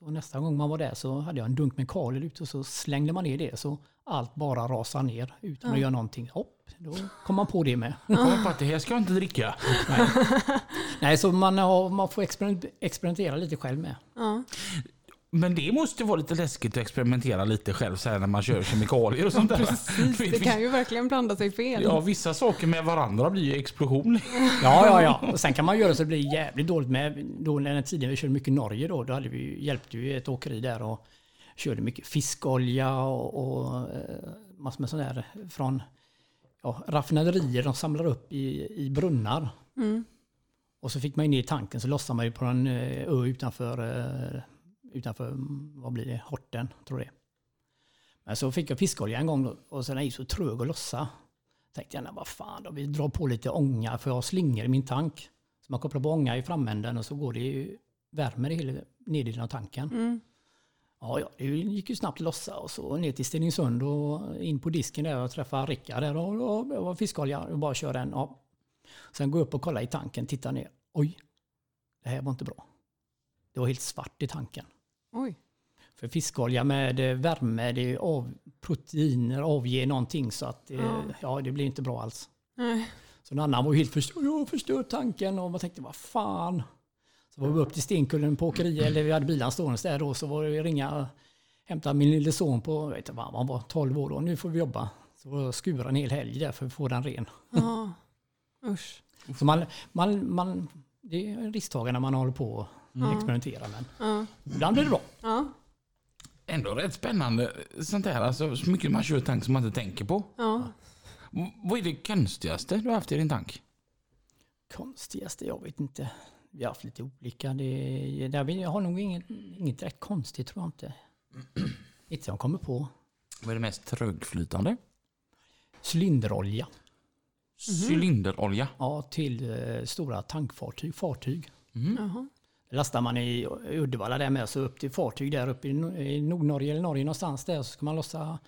[SPEAKER 4] Så nästa gång man var där så hade jag en dunk med kalelut och så slängde man ner det så allt bara rasar ner utan att göra någonting. Hopp, då kom man på det med.
[SPEAKER 2] Kom på att det här ska jag inte dricka.
[SPEAKER 4] Nej, så man, har, man får experiment, experimentera lite själv med.
[SPEAKER 1] Ja.
[SPEAKER 2] Men det måste vara lite läskigt att experimentera lite själv så här när man kör kemikalier och sånt där.
[SPEAKER 1] Precis, det kan ju verkligen blanda sig fel.
[SPEAKER 2] Ja, vissa saker med varandra blir ju explosion.
[SPEAKER 4] Ja, ja, ja. Och sen kan man göra så det blir jävligt dåligt med. Då när den tiden vi körde mycket Norge då, då hade vi, ju- hjälpte vi ett åkeri där och körde mycket fiskolja och, och eh, massor med sånt där från ja, raffinaderier de samlar upp i, i brunnar.
[SPEAKER 1] Mm.
[SPEAKER 4] Och så fick man in i tanken så lossade man ju på en eh, ö utanför, eh, utanför mm, vad blir det, Horten, tror jag det. Men så fick jag fiskolja en gång då, och sen är ju så trög att lossa. Tänkte jag, vad fan då, vi drar på lite ånga för jag har slingor i min tank. Så man kopplar på ånga i framänden och så går det ju värme i hela nedsidan av tanken.
[SPEAKER 1] Mm.
[SPEAKER 4] Ja, ja, det gick ju snabbt att lossa och så ner till Stenungsund och in på disken där och träffa Rickard där och, och, och var fiskolja och bara köra den. Ja. Sen gå upp och kolla i tanken, titta ner. Oj, det här var inte bra. Det var helt svart i tanken.
[SPEAKER 1] Oj.
[SPEAKER 4] För fiskolja med eh, värme, det är av, proteiner avger någonting så att eh,
[SPEAKER 1] Ja.
[SPEAKER 4] ja, det blir inte bra alls.
[SPEAKER 1] Nej.
[SPEAKER 4] Så en annan var helt förstörd, jag har förstört tanken och man tänkte vad fan. Så var vi upp till Stenkullen på åkeriet, eller vi hade bilen stående där då, så var det ringa, hämta min lille son på, jag vet inte vad han var, 12 år då, nu får vi jobba. Så skura en hel helg där för att få den ren.
[SPEAKER 1] Ja. Usch.
[SPEAKER 4] Så man, man, man, det är en risktagare när man håller på och
[SPEAKER 1] Ja.
[SPEAKER 4] experimenterar, men
[SPEAKER 1] Ja.
[SPEAKER 4] ibland blir det bra.
[SPEAKER 1] Ja.
[SPEAKER 2] Ändå rätt spännande sånt där. Alltså, så mycket man kör tank som man inte tänker på.
[SPEAKER 1] Ja.
[SPEAKER 2] Vad är det konstigaste du har haft i din tank?
[SPEAKER 4] Konstigaste, jag vet inte. Vi har haft lite olika. Det, där vi har nog inget, inget direkt konstigt tror jag inte. Inte som jag kommer på.
[SPEAKER 2] Vad är det mest trögflytande?
[SPEAKER 4] Cylinderolja.
[SPEAKER 2] Cylinderolja.
[SPEAKER 4] Ja, till eh, stora tankfartyg. Fartyg.
[SPEAKER 1] Jaha.
[SPEAKER 4] Det lastar man i Uddevalla där med, så upp till fartyg där uppe i, No- i Nordnorge eller Norge någonstans där så ska man lossa.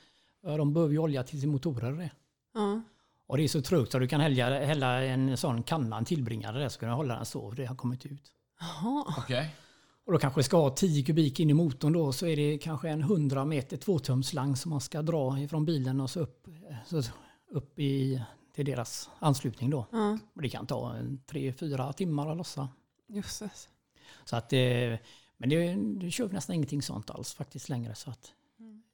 [SPEAKER 4] De behöver ju olja till sina motorer. Det.
[SPEAKER 1] Ja.
[SPEAKER 4] Och det är så trögt så du kan hälla, hälla en sån kanna, en tillbringare där så kan du hålla den så. Det har kommit ut.
[SPEAKER 1] Jaha.
[SPEAKER 2] Okej.
[SPEAKER 4] Och då kanske det ska ha 10 kubik in i motorn då så är det kanske en 100 meter tvåtumslang som man ska dra ifrån bilen och så upp, så upp i, till deras anslutning då.
[SPEAKER 1] Ja.
[SPEAKER 4] Och det kan ta 3-4 timmar att lossa.
[SPEAKER 1] Jösses.
[SPEAKER 4] Så att, eh, men det, det kör vi nästan ingenting sånt alls faktiskt längre. Så, att,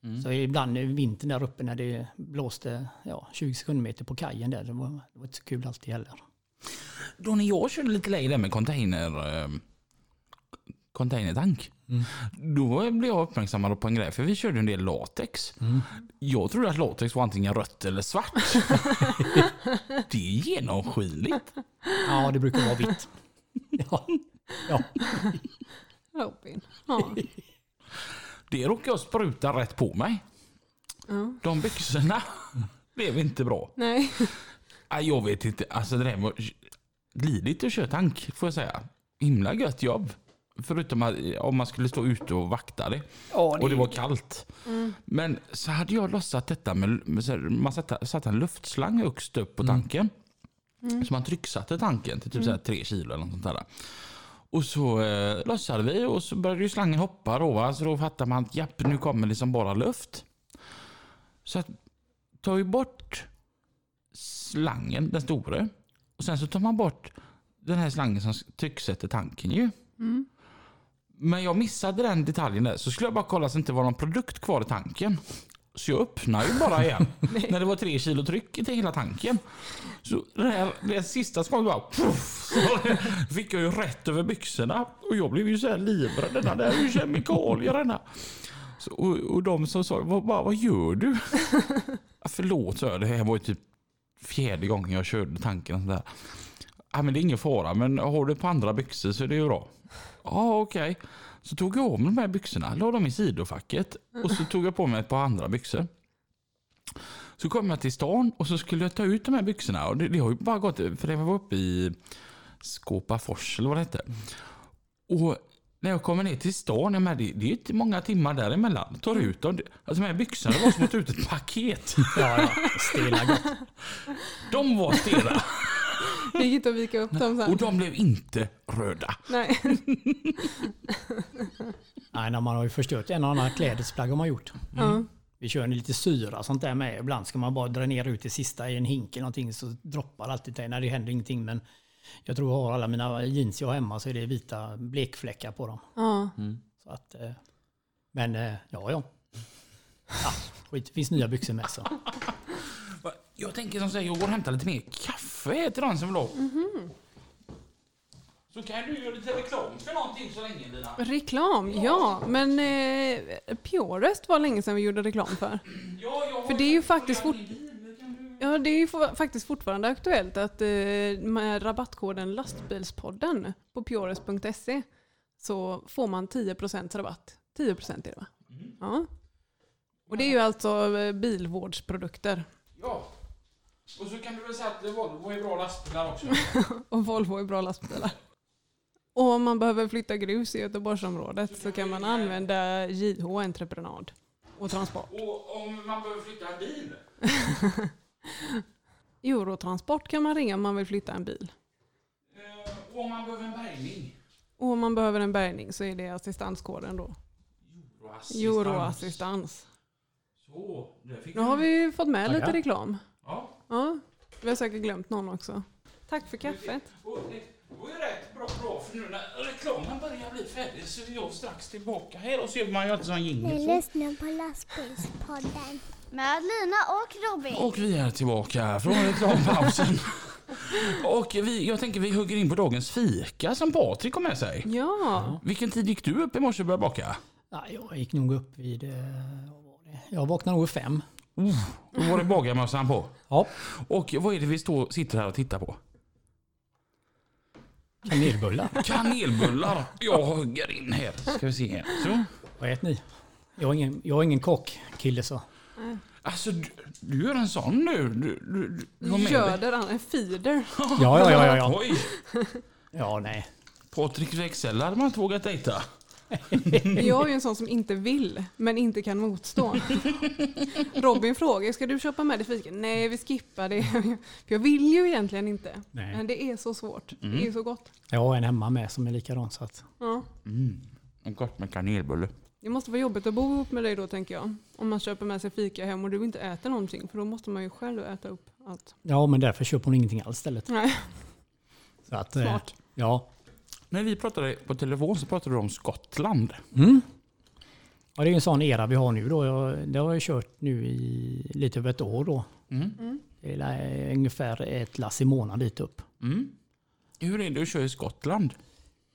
[SPEAKER 2] Mm.
[SPEAKER 4] så ibland i vintern där uppe när det blåste ja, 20 sekundmeter på kajen där, det var, det var inte så kul alltid heller.
[SPEAKER 2] Då när jag körde lite längre där med container, eh, containertank. Då blev jag uppmärksammad på en grej, för vi körde en del latex. Jag trodde att latex var antingen rött eller svart. det är genomskinligt.
[SPEAKER 4] Ja, det brukar vara vitt. ja. Ja.
[SPEAKER 1] Robin. Ja.
[SPEAKER 2] Det råkade jag spruta rätt på mig.
[SPEAKER 1] ja.
[SPEAKER 2] De byxorna blev inte bra.
[SPEAKER 1] Nej.
[SPEAKER 2] Nej, Jag vet inte, alltså det där med att glidigt att köra tank får jag säga. Himla gött jobb. Förutom att, om man skulle stå ute och vakta det.
[SPEAKER 4] Ja,
[SPEAKER 2] Och det var kallt. Men så hade jag lossat detta med, med så här, man satte, satte en luftslang högst upp på tanken. Så man trycksatte tanken till typ så här tre kilo eller något sånt där. Och så eh, lossade vi och så började ju slangen hoppa då. va. Så då fattade man att japp, nu kommer liksom bara luft. Så att, tar vi bort slangen, den stora. Och sen så tar man bort den här slangen som trycksätter tanken ju. Men jag missade den detaljen där. Så skulle jag bara kolla så det inte var någon produkt kvar i tanken. Så jag öppnade ju bara igen. när det var tre kilo tryck i hela tanken. Så det, här, det sista som kom bara... Puff, så fick jag ju rätt över byxorna. Och jag blev ju så här livrädd. Denna där är ju kemikalier denna. Så, och, och de som sa, vad, vad, vad gör du? Ja, Förlåt, så. Det här var ju typ fjärde gången jag körde tanken. Och sådär. ja, men det är ingen fara, men har du på andra byxor så är det ju bra. Ja, okej. Så tog jag av mig de här byxorna, la dem i sidofacket och så tog jag på mig ett par andra byxor. Så kom jag till stan och så skulle jag ta ut de här byxorna. Och det, det har ju bara gått, för det var uppe i Skåpafors eller vad det hette. Och när jag kommer ner till stan, ja, men det, det är inte många timmar däremellan. Tar ut dem. Alltså de här byxorna var som att ta ut ett paket.
[SPEAKER 4] Ja, ja. Stela gott.
[SPEAKER 2] De var stela
[SPEAKER 1] Det gick inte att vika upp dem
[SPEAKER 2] och
[SPEAKER 1] sen.
[SPEAKER 2] de blev inte röda.
[SPEAKER 1] Nej.
[SPEAKER 4] Nej, när man har ju förstört en och annan klädesplagg har man gjort.
[SPEAKER 1] Ja.
[SPEAKER 4] Vi kör lite syra och sånt där med. Ibland ska man bara dränera ut det sista i en hink eller någonting så droppar alltid det när det händer ingenting. Men jag tror jag har alla mina jeans jag har hemma så är det vita blekfläckar på dem.
[SPEAKER 1] Ja.
[SPEAKER 4] Så att, eh, men eh, ja, ja. ja skit, det finns nya byxor med så.
[SPEAKER 2] Jag tänker som säger, jag går och hämtar lite mer kaffe här till den som vill ha. Så kan du göra lite reklam för någonting så länge Lina.
[SPEAKER 1] Reklam, ja. Men eh, Purest var länge sedan vi gjorde reklam för.
[SPEAKER 2] Ja, jag har
[SPEAKER 1] För det är ju faktiskt fort- Ja, det är ju fa- faktiskt fortfarande aktuellt att eh, med rabattkoden lastbilspodden på purest.se så får man 10% rabatt. 10% är det va? Ja. Och det är ju alltså eh, bilvårdsprodukter.
[SPEAKER 2] Ja. Och så kan du väl säga att Volvo är bra lastbilar också.
[SPEAKER 1] Och Volvo är bra lastbilar. Och om man behöver flytta grus i Göteborgsområdet så kan man använda JH Entreprenad och Transport.
[SPEAKER 2] Och om man behöver flytta en bil.
[SPEAKER 1] Eurotransport kan man ringa om man vill flytta en bil.
[SPEAKER 2] eh, Och om man behöver en bärgning.
[SPEAKER 1] Och om man behöver en bärgning så är det assistanskoden då. Euroassistans.
[SPEAKER 2] Så, fick
[SPEAKER 1] Nu har vi fått med lite reklam.
[SPEAKER 2] Ja.
[SPEAKER 1] Ja, vi har säkert glömt någon också. Tack för kaffet.
[SPEAKER 2] Och det var ju rätt bra, bra för nu när reklamen börjar bli färdig så är jag strax tillbaka här och så gör man ju alltid sån
[SPEAKER 3] Ni
[SPEAKER 2] jingel. så.
[SPEAKER 3] lyssnar på lastbilspodden. Med Lina och Robin.
[SPEAKER 2] Och vi är tillbaka från reklampausen. och vi, jag tänker vi hugger in på dagens fika som Patrik har med sig.
[SPEAKER 1] Ja,
[SPEAKER 2] Vilken tid gick du upp i morse och började baka?
[SPEAKER 4] Nej, jag gick nog upp vid... eh, vad var det? Jag vaknade nog vid fem.
[SPEAKER 2] Oh, då var det bagarmössan på.
[SPEAKER 4] Ja,
[SPEAKER 2] Och vad är det vi står, sitter här och tittar på?
[SPEAKER 4] kanelbullar.
[SPEAKER 2] Kanelbullar. Jag hugger in här. Ska vi se här. Så.
[SPEAKER 4] Vad äter ni? Jag är ingen, jag är ingen kockkille så.
[SPEAKER 2] Alltså, du, du gör en sån nu. Du, du, du har med dig-
[SPEAKER 1] göder han en feeder.
[SPEAKER 4] Ja, ja, ja, ja. ja.
[SPEAKER 2] Oj!
[SPEAKER 4] Ja, nej.
[SPEAKER 2] Patrik Rexell hade man inte vågat dejta.
[SPEAKER 1] Jag är ju en sån som inte vill, men inte kan motstå. Robin frågar, ska du köpa med dig fika? Nej, vi skippar det. För jag vill ju egentligen inte.
[SPEAKER 4] Nej.
[SPEAKER 1] Men det är så svårt.
[SPEAKER 2] Mm.
[SPEAKER 1] Det är så gott.
[SPEAKER 4] Jag har en hemma med som är likadan så att...
[SPEAKER 1] Ja.
[SPEAKER 2] Mm. Och gott med kanelbulle.
[SPEAKER 1] Det måste vara jobbigt att bo ihop med dig då tänker jag. Om man köper med sig fika hem och du inte äter någonting. För då måste man ju själv äta upp allt.
[SPEAKER 4] Ja, men därför köper hon ingenting alls istället.
[SPEAKER 1] Nej,
[SPEAKER 4] Så att, eh,
[SPEAKER 1] smart.
[SPEAKER 4] Ja.
[SPEAKER 2] När vi pratade på telefon så pratade du om Skottland.
[SPEAKER 4] Mm. Ja, det är ju en sån era vi har nu då. Jag, det har jag kört nu i lite över ett år då.
[SPEAKER 2] Mm.
[SPEAKER 4] Det är ungefär ett lass i månaden dit upp.
[SPEAKER 2] Mm. Hur är det att köra i Skottland?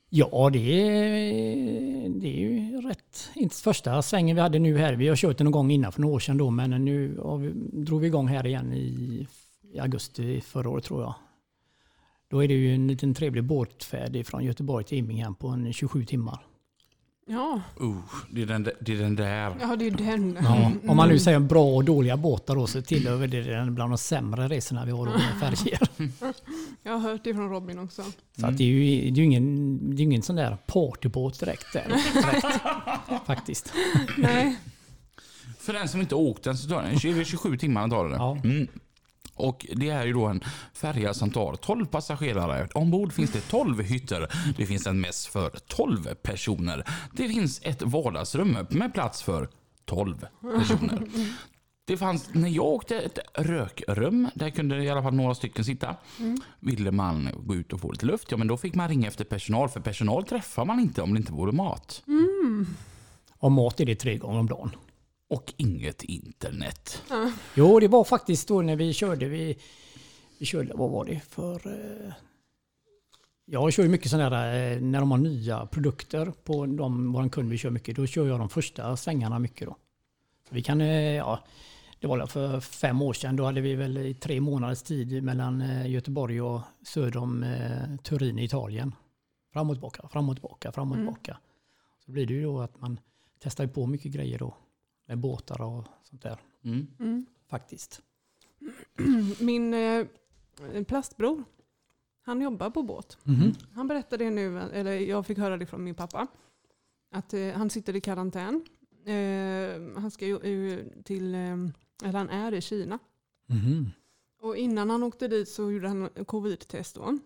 [SPEAKER 4] Ja, det är, det är ju rätt. Inte första svängen vi hade nu här. Vi har kört det någon gång innan för några år sedan då, men nu har vi, drog vi igång här igen i, i augusti förra året tror jag. Då är det ju en liten trevlig båtfärd från Göteborg till Immingham på en 27 timmar.
[SPEAKER 1] Ja.
[SPEAKER 2] Uh, det, är den, det är den där.
[SPEAKER 1] ja, det är den.
[SPEAKER 4] Ja, om man nu säger bra och dåliga båtar då så tillhör det den bland de sämre resorna vi har då med färger.
[SPEAKER 1] Jag har hört det från Robin också.
[SPEAKER 4] Så att det är ju det är ingen, det är ingen sån där partybåt direkt. Där, direkt faktiskt.
[SPEAKER 1] Nej.
[SPEAKER 2] För den som inte åkt den så tar den 20 27 timmar. Tar den.
[SPEAKER 4] Ja.
[SPEAKER 2] Mm. Och det är ju då en färja som tar 12 passagerare. Ombord finns det 12 hytter. Det finns en mäss för 12 personer. Det finns ett vardagsrum med plats för 12 personer. Det fanns, när jag åkte, ett rökrum. Där kunde i alla fall några stycken sitta. Ville man gå ut och få lite luft, ja men då fick man ringa efter personal. För personal träffar man inte om det inte vore mat.
[SPEAKER 4] Och mat är det tre gånger om dagen.
[SPEAKER 2] Och inget internet.
[SPEAKER 4] Jo, det var faktiskt då när vi körde. Vi, vi körde, vad var det för... eh, Jag kör ju mycket sådana där, eh, när de har nya produkter på de, våran kund vi kör mycket, då kör jag de första svängarna mycket då. Så vi kan, eh, ja, det var för fem år sedan. Då hade vi väl i tre månaders tid mellan eh, Göteborg och söder om eh, Turin i Italien. Fram och tillbaka, fram och tillbaka, fram och
[SPEAKER 1] Mm.
[SPEAKER 4] tillbaka. Så blir det ju då att man testar ju på mycket grejer då. Med båtar och sånt där
[SPEAKER 2] Mm.
[SPEAKER 1] Mm.
[SPEAKER 4] faktiskt.
[SPEAKER 1] Min eh, plastbror, han jobbar på båt.
[SPEAKER 4] Mhm.
[SPEAKER 1] Han berättade det nu, eller jag fick höra det från min pappa, att eh, han sitter i karantän. Eh, han ska ju eh, till, eh, eller han är i Kina.
[SPEAKER 4] Mhm.
[SPEAKER 1] Och innan han åkte dit så gjorde han covid-test då.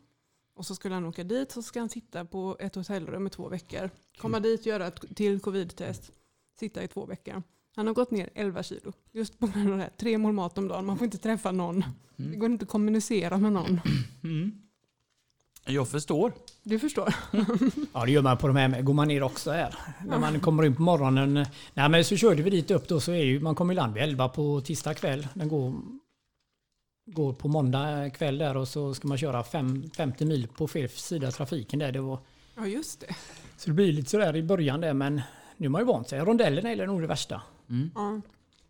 [SPEAKER 1] Och så skulle han åka dit så ska han sitta på ett hotellrum i två veckor. Komma dit, göra ett till covid-test, sitta i två veckor. Han har gått ner 11 kilo. Just på grund av det här. Tre mål mat om dagen. Man får inte träffa någon. Det går inte att kommunicera med någon.
[SPEAKER 2] Mm. Jag förstår.
[SPEAKER 1] Du förstår?
[SPEAKER 4] Ja det gör man på de här med. Går man ner också här. När man kommer in på morgonen. Nej men så körde vi dit upp då så är ju, man kommer i land vid 11 på tisdag kväll. Den går, går på måndag kväll där och så ska man köra fem, 50 mil på fel sida trafiken där. Det var,
[SPEAKER 1] Ja just det.
[SPEAKER 4] så det blir lite sådär i början där men nu är man ju vant sig. Rondellen är nog det värsta.
[SPEAKER 1] Ja.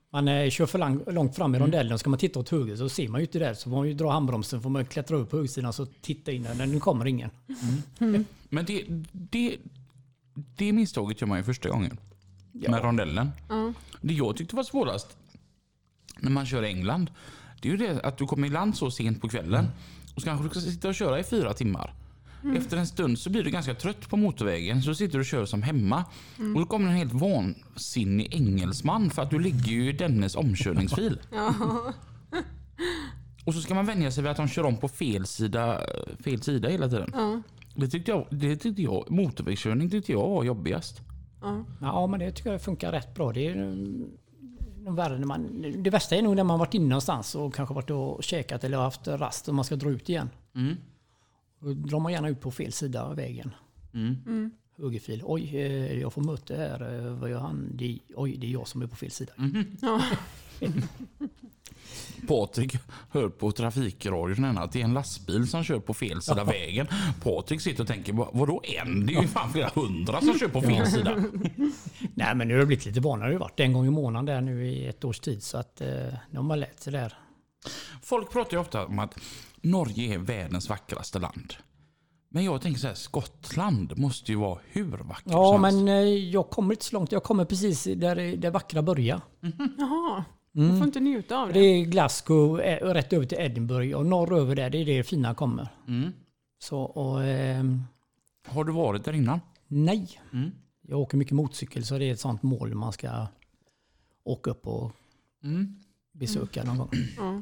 [SPEAKER 4] Man eh, kör för lang, långt fram i rondellen och ska man titta åt höger så ser man ju inte det. Så får man ju dra handbromsen får man klättra upp på högersidan så titta in där. Men nu kommer ingen.
[SPEAKER 2] Men det, det, det misstaget gör man ju första gången. Med rondellen.
[SPEAKER 1] Ja.
[SPEAKER 2] Det jag tyckte var svårast när man kör i England. Det är ju det att du kommer i land så sent på kvällen. Och så kanske du ska sitta och köra i fyra timmar. Efter en stund så blir du ganska trött på motorvägen. Så sitter du och kör som hemma. Och då kommer en helt vansinnig engelsman för att du ligger ju i dennes omkörningsfil. Och så ska man vänja sig vid att de kör om på fel sida, fel sida hela tiden. Det tyckte jag, det tyckte jag, motorvägskörning tyckte jag var jobbigast.
[SPEAKER 1] Ja.
[SPEAKER 4] Ja, men det tycker jag funkar rätt bra. Det är mm, värre när man, det värsta är nog när man varit inne någonstans och kanske varit och käkat eller haft rast och man ska dra ut igen.
[SPEAKER 2] Mm.
[SPEAKER 4] Då drar man gärna ut på fel sida av vägen.
[SPEAKER 2] Mm.
[SPEAKER 4] Högerfil. Oj, eh, jag får möte här. Eh, Vad gör han? Det, oj, det är jag som är på fel sida.
[SPEAKER 1] Ja.
[SPEAKER 2] Patrik hör på trafikradion att det är en lastbil som kör på fel sida vägen. Patrik sitter och tänker, "Vad- vadå en? Det är ju fan flera hundra som kör på fel sida.
[SPEAKER 4] Nej, men nu har det blivit lite vanligare. Det har varit en gång i månaden där nu i ett års tid. Så att eh, nu har man lärt sig där.
[SPEAKER 2] Folk pratar ju ofta om att Norge är världens vackraste land. Men jag tänker så här, Skottland måste ju vara hur vackert
[SPEAKER 4] Ja,
[SPEAKER 2] som helst.
[SPEAKER 4] men eh, jag kommer inte så långt. Jag kommer precis där det vackra börjar.
[SPEAKER 1] Jaha. Du får inte njuta av
[SPEAKER 4] Det
[SPEAKER 1] det.
[SPEAKER 4] är Glasgow eh, och rätt över till Edinburgh och norröver där, det är det fina kommer.
[SPEAKER 2] Mm.
[SPEAKER 4] Så, och, ehm,
[SPEAKER 2] Har du varit där innan?
[SPEAKER 4] nej.
[SPEAKER 2] Mm.
[SPEAKER 4] Jag åker mycket motorcykel så det är ett sånt mål man ska åka upp och
[SPEAKER 2] Mm.
[SPEAKER 4] besöka någon gång.
[SPEAKER 1] Ja.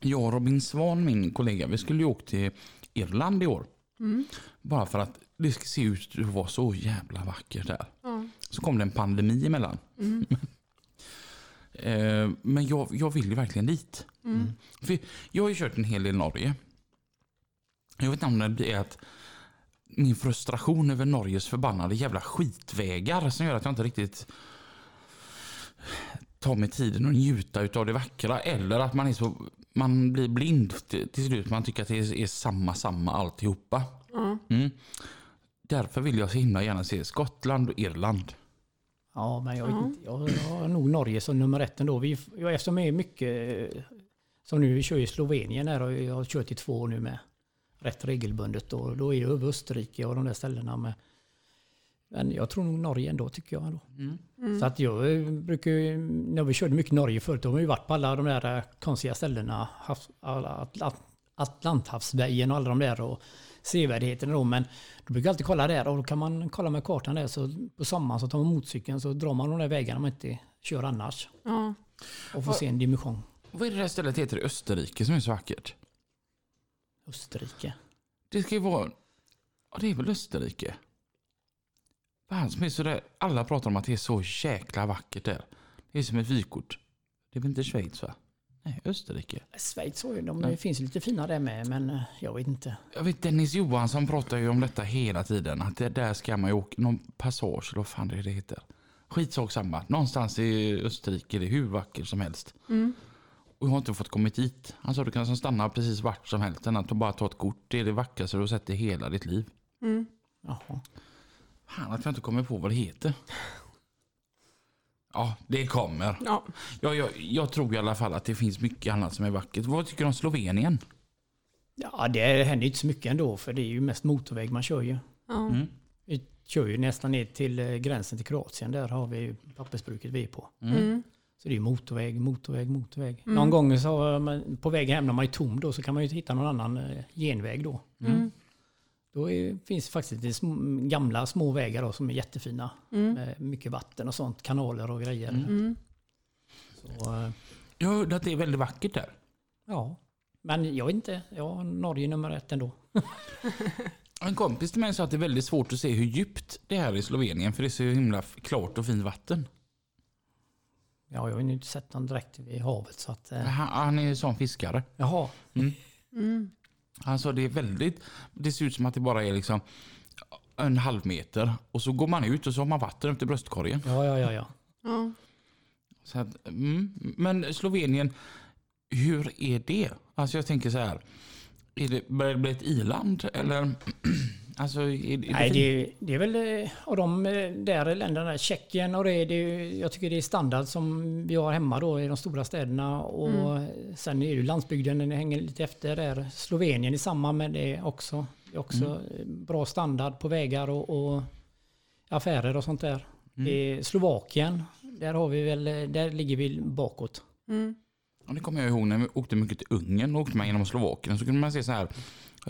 [SPEAKER 2] Jag och Robin Svan, min kollega, vi skulle ju åka till Irland i år.
[SPEAKER 1] Mm.
[SPEAKER 2] Bara för att det ska se ut att vara så jävla vackert där.
[SPEAKER 1] Ja.
[SPEAKER 2] Så kom det en pandemi emellan.
[SPEAKER 1] Mm.
[SPEAKER 2] Eh, Men jag, jag vill ju verkligen dit.
[SPEAKER 1] Mm.
[SPEAKER 2] Jag har ju kört en hel del Norge. Jag vet inte om det är att min frustration över Norges förbannade jävla skitvägar som gör att jag inte riktigt tar mig tiden att njuta av det vackra. Eller att man, är så, man blir blind till, till slut. Man tycker att det är, är samma, samma alltihopa.
[SPEAKER 1] Ja.
[SPEAKER 2] Mm. Därför vill jag så himla gärna se Skottland och Irland.
[SPEAKER 4] Ja, men jag, inte, jag, jag har nog Norge som nummer ett ändå. Vi, jag, eftersom det är mycket, eh, som nu vi kör i Slovenien här och jag har kört i två år nu med rätt regelbundet. Och då är det över Österrike och de där ställena med. Men jag tror nog Norge ändå tycker jag ändå.
[SPEAKER 1] Mm.
[SPEAKER 4] Så att jag eh, brukar ju, när vi körde mycket Norge förut, då har vi varit på alla de där eh, konstiga ställena. Havs, alla Atlant, Atlanthavsvägen och alla de där och sevärdheterna då. Men då brukar jag alltid kolla där och då kan man kolla med kartan där. Så på sommaren så tar man motorcykeln så drar man de där vägarna man inte kör annars.
[SPEAKER 1] Ja.
[SPEAKER 4] Och får se en dimension.
[SPEAKER 2] Vad är det där stället heter i Österrike som är så vackert?
[SPEAKER 4] Österrike.
[SPEAKER 2] Det ska ju vara... Ja, det är väl Österrike? Fan som är så där, alla pratar om att det är så jäkla vackert där. Det är som ett vykort. Det är väl inte Schweiz va? Nej, Österrike.
[SPEAKER 4] Schweiz har ju, de, det finns lite fina där med men eh, jag vet inte.
[SPEAKER 2] Jag vet Dennis Johansson pratar ju om detta hela tiden. Att det, där ska man ju åka, någon passage eller vad fan det är det heter. Skitsak samma. Någonstans i Österrike är det hur vackert som helst.
[SPEAKER 1] Mm.
[SPEAKER 2] Och jag har inte fått kommit dit. Han sa du kan stanna precis vart som helst. Än att bara ta ett kort. Det är det vackraste du har sett i hela ditt liv.
[SPEAKER 1] Mm.
[SPEAKER 4] Jaha.
[SPEAKER 2] Fan att jag inte kommer på vad det heter. Ja, det kommer.
[SPEAKER 1] Ja.
[SPEAKER 2] Ja, jag, jag tror i alla fall att det finns mycket annat som är vackert. Vad tycker du om Slovenien?
[SPEAKER 4] Ja, det händer inte så mycket ändå för det är ju mest motorväg man kör ju.
[SPEAKER 1] Ja.
[SPEAKER 2] Mm.
[SPEAKER 4] Vi kör ju nästan ner till eh, gränsen till Kroatien. Där har vi ju pappersbruket vi är på.
[SPEAKER 1] Mm.
[SPEAKER 4] Så det är motorväg, motorväg, motorväg. Någon gång så man, på väg hem när man är tom då så kan man ju hitta någon annan eh, genväg då.
[SPEAKER 1] Mm.
[SPEAKER 4] Då är, finns det faktiskt lite sm, gamla små vägar då, som är jättefina.
[SPEAKER 1] Mm.
[SPEAKER 4] Med mycket vatten och sånt, kanaler och grejer.
[SPEAKER 1] Mm.
[SPEAKER 4] Så, eh,
[SPEAKER 2] Jag hörde att det är väldigt vackert där.
[SPEAKER 4] ja. Men jag vet inte, jag har Norge nummer ett ändå.
[SPEAKER 2] En kompis till mig sa att det är väldigt svårt att se hur djupt det är i Slovenien för det är så himla klart och fint vatten.
[SPEAKER 4] Ja, jag har ju inte sett någon direkt vid havet så att... Eh,
[SPEAKER 2] Han, han är sån fiskare.
[SPEAKER 4] jaha,
[SPEAKER 1] Mm.
[SPEAKER 2] Han sa det är väldigt, det ser ut som att det bara är liksom en halv meter och så går man ut och så har man vatten upp till bröstkorgen.
[SPEAKER 4] ja, ja, ja, ja.
[SPEAKER 1] Ja.
[SPEAKER 2] Så att, mm. Men Slovenien, hur är det? Alltså jag tänker så här, är det, börjar det bli ett iland eller? Alltså, är, är det
[SPEAKER 4] Nej, det, det är väl eh, av de eh, där länderna, Tjeckien och det, det, jag tycker det är standard som vi har hemma då i de stora städerna. Och sen är det ju landsbygden, den hänger lite efter där. Slovenien är samma med det också. Det är också eh, bra standard på vägar och, och affärer och sånt där. I Slovakien, där, har vi väl, eh, där ligger vi bakåt.
[SPEAKER 1] Mm.
[SPEAKER 2] Ja, det kommer jag ihåg när vi åkte mycket till Ungern och åkte man genom Slovakien så kunde man se så här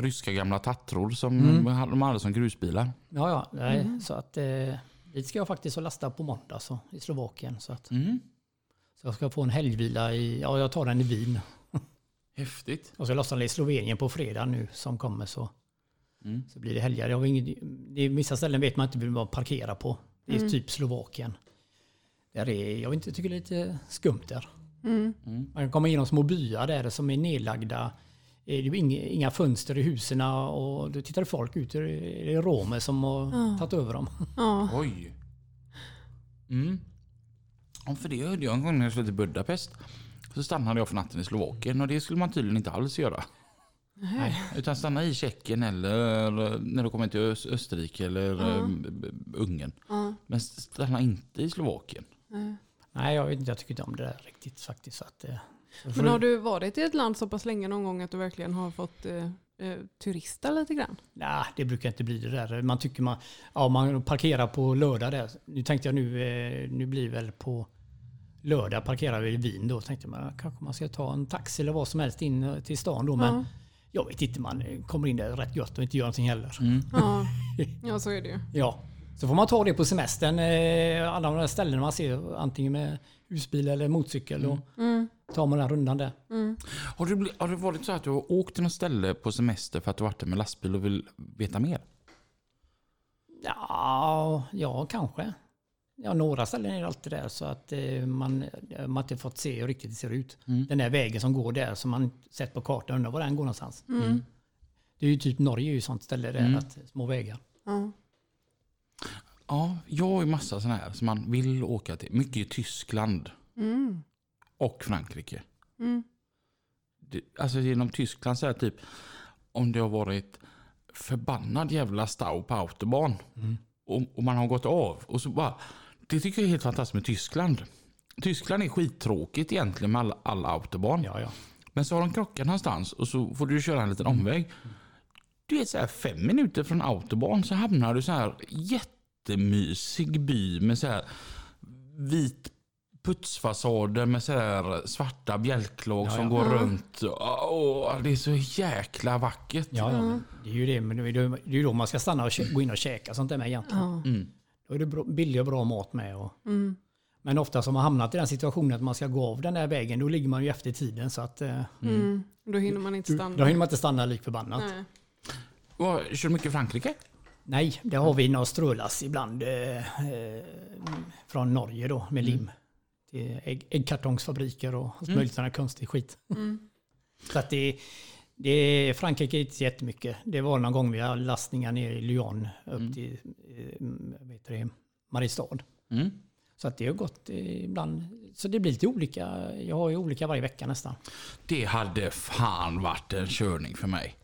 [SPEAKER 2] ryska gamla tattror som de hade som grusbilar.
[SPEAKER 4] Ja, ja, nej, så att eh, dit ska jag faktiskt och lasta på måndag så, i Slovakien. Så, att,
[SPEAKER 2] Mm.
[SPEAKER 4] så jag ska få en helgvila i, ja jag tar den i Wien.
[SPEAKER 2] Häftigt.
[SPEAKER 4] Och så lossar det i Slovenien på fredag nu som kommer så,
[SPEAKER 2] Mm.
[SPEAKER 4] så blir det helger. Jag har ingen, det är, vissa ställen vet man inte vill man parkera på. Det är
[SPEAKER 1] Mm.
[SPEAKER 4] typ Slovakien. Där är, jag vet inte, tycker det är lite skumt där.
[SPEAKER 1] Mm.
[SPEAKER 4] Man kan komma igenom små byar där som är nedlagda. Eh, Det är inga, inga fönster i husen och då tittar folk ut. Det är romer som har tagit över dem.
[SPEAKER 1] Ja.
[SPEAKER 2] Oj. Mm. Ja, för det hörde jag en gång när jag skulle till Budapest. Så stannade jag för natten i Slovakien och det skulle man tydligen inte alls göra.
[SPEAKER 4] Nej.
[SPEAKER 2] Utan stanna i Tjeckien eller när du kommer till Ös- Österrike eller
[SPEAKER 1] Ja.
[SPEAKER 2] eh, Ungern.
[SPEAKER 1] Ja.
[SPEAKER 2] Men stanna inte i Slovakien.
[SPEAKER 1] Nej.
[SPEAKER 4] Nej, jag, vet inte, jag tycker inte om det där riktigt faktiskt. Att, eh,
[SPEAKER 1] Men har
[SPEAKER 4] du-
[SPEAKER 1] varit i ett land så pass länge någon gång att du verkligen har fått eh, eh, turista lite grann?
[SPEAKER 4] Nej, det brukar inte bli det där. Man tycker man, ja, man parkerar på lördag där. Nu tänkte jag nu, eh, nu blir väl på lördag parkerar vi i Wien då. Tänkte man kanske man ska ta en taxi eller vad som helst in eh, till stan då. Men
[SPEAKER 1] Ja.
[SPEAKER 4] jag vet inte, man kommer in där rätt gött och inte gör någonting heller.
[SPEAKER 1] Ja. ja, så är det ju.
[SPEAKER 4] Ja, så får man ta det på semestern. Alla de där ställena man ser, antingen med husbil eller motorcykel. Och
[SPEAKER 1] Mm.
[SPEAKER 4] Tar man den rundan där.
[SPEAKER 1] Mm.
[SPEAKER 2] Har bli- har det varit så att du har åkt till något ställe på semester för att du varit där med lastbil och vill veta mer?
[SPEAKER 4] Ja, ja kanske. Ja, några ställen är det alltid där så att eh, man, man har inte fått se hur riktigt det ser ut.
[SPEAKER 2] Mm.
[SPEAKER 4] Den där vägen som går där som man sett på kartan undrar var den går någonstans.
[SPEAKER 1] Mm.
[SPEAKER 4] Det är ju typ Norge är ju sånt ställe där,
[SPEAKER 2] Mm.
[SPEAKER 4] att, små vägar.
[SPEAKER 1] Ja.
[SPEAKER 2] Ja, jag har ju massa sådana här som man vill åka till. Mycket i Tyskland
[SPEAKER 1] Mm.
[SPEAKER 2] Och Frankrike.
[SPEAKER 1] Mm.
[SPEAKER 2] Det, alltså genom Tyskland så är det typ om det har varit förbannad jävla stau på autobahn och, och man har gått av och så bara det tycker jag är helt fantastiskt med Tyskland. Tyskland är skittråkigt egentligen med all, all autobahn.
[SPEAKER 4] Ja, ja.
[SPEAKER 2] Men så har de krockat någonstans och så får du köra en liten omväg. Du vet så här fem minuter från autobahn så hamnar du så här jättemysig by med så här vit putsfasader med så här svarta bjälklag
[SPEAKER 4] Ja,
[SPEAKER 2] som
[SPEAKER 4] ja.
[SPEAKER 2] går
[SPEAKER 1] Ja.
[SPEAKER 2] runt. Åh, det är så jäkla vackert.
[SPEAKER 4] Ja, ja, men det är ju det. Men det är ju- då man ska stanna och gå in och käka sånt där med egentligen.
[SPEAKER 1] Ja.
[SPEAKER 2] Mm.
[SPEAKER 4] Då är det billig och bra mat med. Och,
[SPEAKER 1] Mm.
[SPEAKER 4] men ofta som har hamnat i den situationen att man ska gå av den där vägen, då ligger man ju efter tiden. Så att, eh,
[SPEAKER 1] Mm. Då hinner man inte
[SPEAKER 4] då
[SPEAKER 1] stanna.
[SPEAKER 4] hinner man inte stanna lik förbannat.
[SPEAKER 1] Nej.
[SPEAKER 2] Kör du mycket i Frankrike?
[SPEAKER 4] Nej, det har vi några strölass ibland eh, eh, från Norge då med lim. Till ägg, äggkartongsfabriker och allt möjligt sån här konstig skit.
[SPEAKER 1] Mm.
[SPEAKER 4] Så att det, det är Frankrike är inte jättemycket. Det var någon gång vi hade lastningar ner i Lyon upp till eh, heter det, Mariestad.
[SPEAKER 2] Mm.
[SPEAKER 4] Så att det har gått eh, ibland. Så det blir lite olika. Jag har ju olika varje vecka nästan.
[SPEAKER 2] Det hade fan varit en körning för mig.